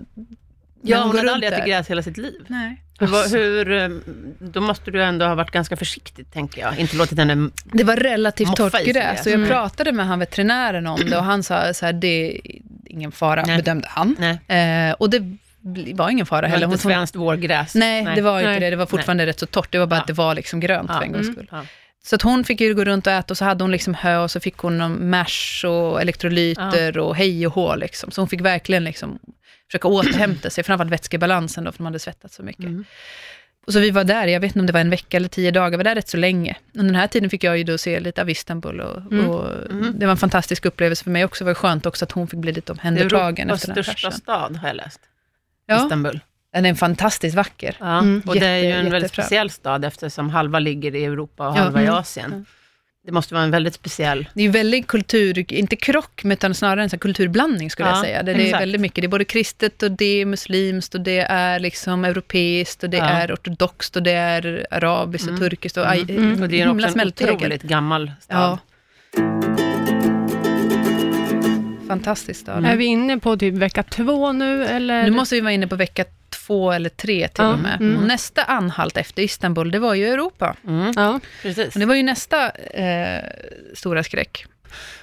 Ja, hon hade aldrig ätit gräs hela sitt liv. Nej. Hur, Alltså. hur, eh, då måste du ändå ha varit ganska försiktig, tänker jag. Inte låtit henne... Det var relativt torrt gräs, så jag Mm. pratade med han veterinären om det och han sa så här, det är ingen fara, Nej. bedömde han. Nej, Eh, och det var ingen fara det var heller. inte svenskt vårgräs. nej, det var inte Nej. det. Det var fortfarande rätt så torrt. Det var bara Ja. att det var liksom grönt Ja. för en gångs Mm. skull. Ja. Så att hon fick ju gå runt och äta och så hade hon liksom hö och så fick hon mash och elektrolyter och hej och hå liksom. Så hon fick verkligen liksom försöka återhämta sig, framförallt vätskebalansen då, för de hade svettats så mycket. Mm. Och så vi var där, jag vet inte om det var en vecka eller tio dagar, vi var där rätt så länge. Under den här tiden fick jag ju då se lite av Istanbul och, Mm. och Mm. det var en fantastisk upplevelse för mig också. Det var skönt också att hon fick bli lite Det är omhändertagen Europas största kraschen. stad, har jag läst. Ja, Istanbul. den är fantastiskt vacker. Ja. Mm. Och det är ju Jätte- en väldigt speciell stad, eftersom halva ligger i Europa och Ja. halva i Mm. Asien. Mm. Det måste vara en väldigt speciell... Det är ju väldigt kultur, inte krock, men utan snarare en sån kulturblandning skulle Ja, jag säga. Det, det är väldigt mycket, det är både kristet och det är muslimskt och det är liksom europeiskt och det Ja. är ortodoxt och det är arabiskt och Mm. turkiskt och Mm. aj, Mm. Och det är också en otroligt gammal stad. Ja. Fantaskt stad. Är vi inne på typ vecka två nu eller? Nu måste vi vara inne på vecka två eller tre till Ja, och med. mm. Och nästa anhalt efter Istanbul, det var ju Europa. Mm. Ja. Precis. Och det var ju nästa eh, stora skräck.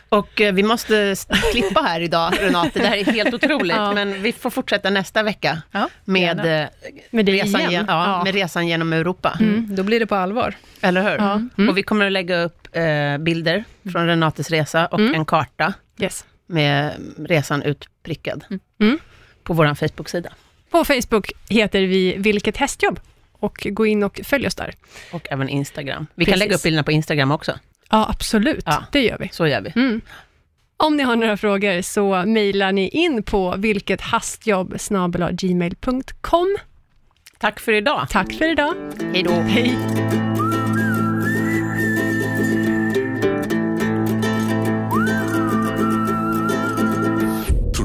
Och eh, vi måste klippa här idag, Renate. Det här är helt otroligt. [LAUGHS] Ja. Men vi får fortsätta nästa vecka Ja, med, eh, Med resan, igen? gen- ja, med resan genom Europa. Mm. Då blir det på allvar. Eller hur? Ja. Mm. Och vi kommer att lägga upp eh, bilder från Renates resa och Mm. en karta Yes. med resan utprickad Mm. på vår Facebook-sida. På Facebook heter vi Vilket hästjobb och gå in och följ oss där. Och även Instagram. Vi kan Precis. lägga upp bilderna på Instagram också. Ja, absolut. Ja. Det gör vi. Så gör vi. Mm. Om ni har några frågor så mejlar ni in på vilkethastjobb gmail.com. Tack för idag. Tack för idag. Hej då. Hej!